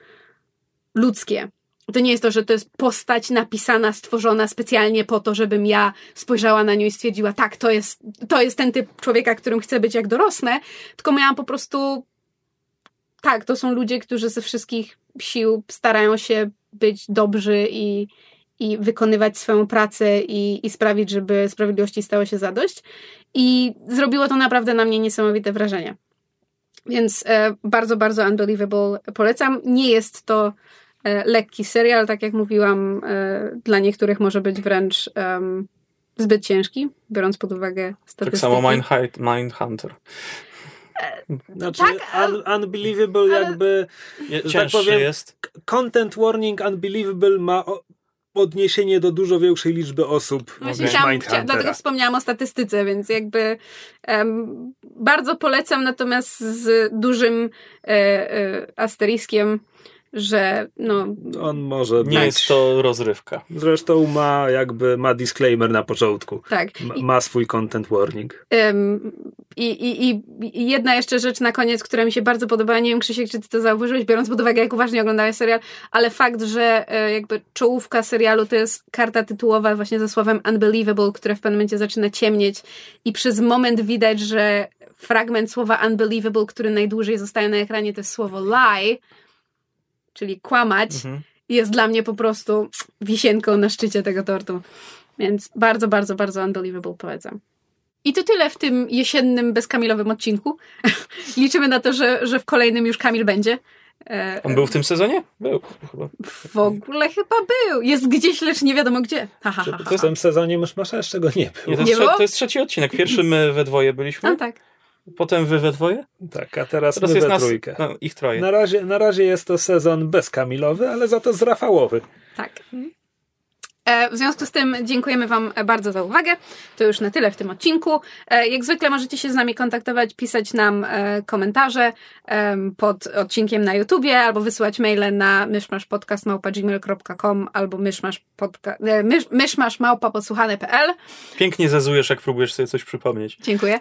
ludzkie. To nie jest to, że to jest postać napisana, stworzona specjalnie po to, żebym ja spojrzała na nią i stwierdziła, tak, to jest, to jest ten typ człowieka, którym chcę być jak dorosnę, tylko miałam po prostu tak, to są ludzie, którzy ze wszystkich sił starają się być dobrzy i, i wykonywać swoją pracę i, i sprawić, żeby sprawiedliwości stało się zadość. I zrobiło to naprawdę na mnie niesamowite wrażenie. Więc e, bardzo, bardzo Unbelievable polecam. Nie jest to e, lekki serial, tak jak mówiłam, e, dla niektórych może być wręcz zbyt ciężki, biorąc pod uwagę statystyki. Tak samo Mindhunter. Znaczy, Tak, un- unbelievable ale- jakby, Je- tak Cięższy powiem, jest. content warning unbelievable ma odniesienie do dużo większej liczby osób Właśnie niż chciałam, Mindhuntera. chcia, dlatego wspomniałam o statystyce, więc jakby em, bardzo polecam, natomiast z dużym e, e, asteriskiem, że no, On może Nie być. jest to rozrywka. Zresztą ma jakby ma disclaimer na początku. tak. Ma, I, ma swój content warning. em, i, i, I jedna jeszcze rzecz na koniec, która mi się bardzo podobała, nie wiem Krzysiek, czy ty to zauważyłeś, biorąc pod uwagę, jak uważnie oglądałeś serial, ale fakt, że e, jakby czołówka serialu to jest karta tytułowa właśnie ze słowem unbelievable, które w pewnym momencie zaczyna ciemnieć i przez moment widać, że fragment słowa unbelievable, który najdłużej zostaje na ekranie, to jest słowo lie, czyli kłamać, Mhm. jest dla mnie po prostu wisienką na szczycie tego tortu. Więc bardzo, bardzo, bardzo unbelievable polecam. I to tyle w tym jesiennym, bezkamilowym odcinku. Liczymy na to, że, że w kolejnym już Kamil będzie. E, On był w tym sezonie? Był chyba. W ogóle chyba był. Jest gdzieś, lecz nie wiadomo gdzie. Ha, ha, ha, W ha. tym sezonie Myszmasza jeszcze go nie Nie, było. to, Nie jest, było? trze- to jest trzeci odcinek. Pierwszy my we dwoje byliśmy, No tak. Potem wy we dwoje, Tak, a teraz, teraz my jest we nas, trójkę. no, ich troje. Na razie, na razie jest to sezon bezkamilowy, ale za to zrafałowy. Tak. E, W związku z tym dziękujemy Wam bardzo za uwagę. To już na tyle w tym odcinku. E, Jak zwykle możecie się z nami kontaktować, pisać nam e, komentarze pod odcinkiem na YouTubie albo wysyłać maile na myszmaszpodcast.gmail.com albo myszmaszmałpa.podsłuchane.pl Pięknie zezujesz, jak próbujesz sobie coś przypomnieć. Dziękuję.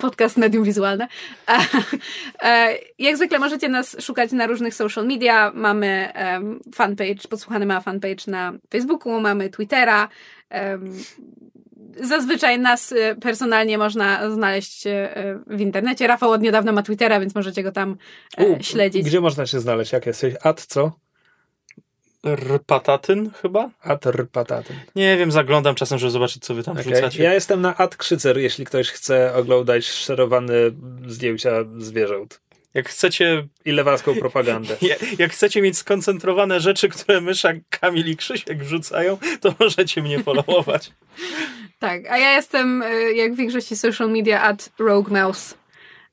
Podcast medium wizualne. Jak zwykle możecie nas szukać na różnych social media. Mamy fanpage, podsłuchany ma fanpage na Facebooku, mamy Twittera. Zazwyczaj nas e, personalnie można znaleźć e, w internecie. Rafał od niedawna ma Twittera, więc możecie go tam e, U, śledzić. Gdzie można się znaleźć? Jak jesteś? Ad co? Rpatatyn chyba? Ad rpataty. Nie wiem, zaglądam czasem, żeby zobaczyć, co wy tam Okay. wrzucacie. Ja jestem na Ad Krzycer, jeśli ktoś chce oglądać szerowane zdjęcia zwierząt. Jak chcecie, I lewacką propagandę. jak, chcecie mieć skoncentrowane rzeczy, które Mysza, Kamil i Krzysiek wrzucają, to możecie mnie followować. Tak, a ja jestem, y, jak w większości social media, at Rogue Mouse,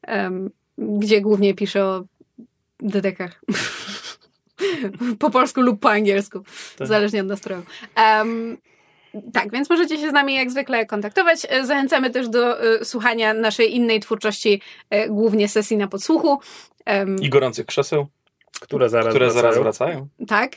em, gdzie głównie piszę o dedekach. po polsku lub po angielsku, Tak. zależnie od nastroju. Em, tak, więc możecie się z nami jak zwykle kontaktować. E, Zachęcamy też do e, słuchania naszej innej twórczości, e, głównie sesji na podsłuchu. I gorących krzeseł, Które zaraz które zaraz wracają. wracają. Tak.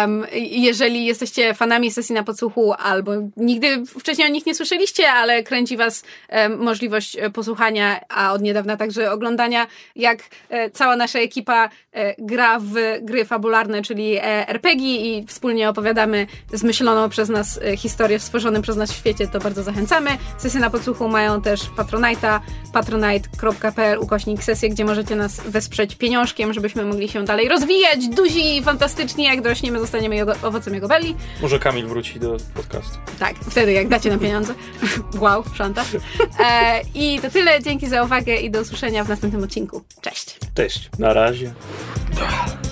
Um, jeżeli jesteście fanami sesji na podsłuchu, albo nigdy wcześniej o nich nie słyszeliście, ale kręci was em, możliwość e, posłuchania, a od niedawna także oglądania, jak e, cała nasza ekipa e, gra w gry fabularne, czyli e, RPG i wspólnie opowiadamy zmyśloną przez nas e, historię w stworzonym przez nas świecie, to bardzo zachęcamy. Sesje na podsłuchu mają też Patronite'a, patronite.pl ukośnik sesje, gdzie możecie nas wesprzeć pieniążkiem, żebyśmy mogli się dalej rozwijać, duzi i fantastycznie, jak dorośniemy, zostaniemy jego, owocem jego belli. Może Kamil wróci do podcastu. Tak, wtedy jak dacie nam pieniądze. wow, szantaż. E, I to tyle, dzięki za uwagę i do usłyszenia w następnym odcinku. Cześć! Cześć. Na razie. Ach.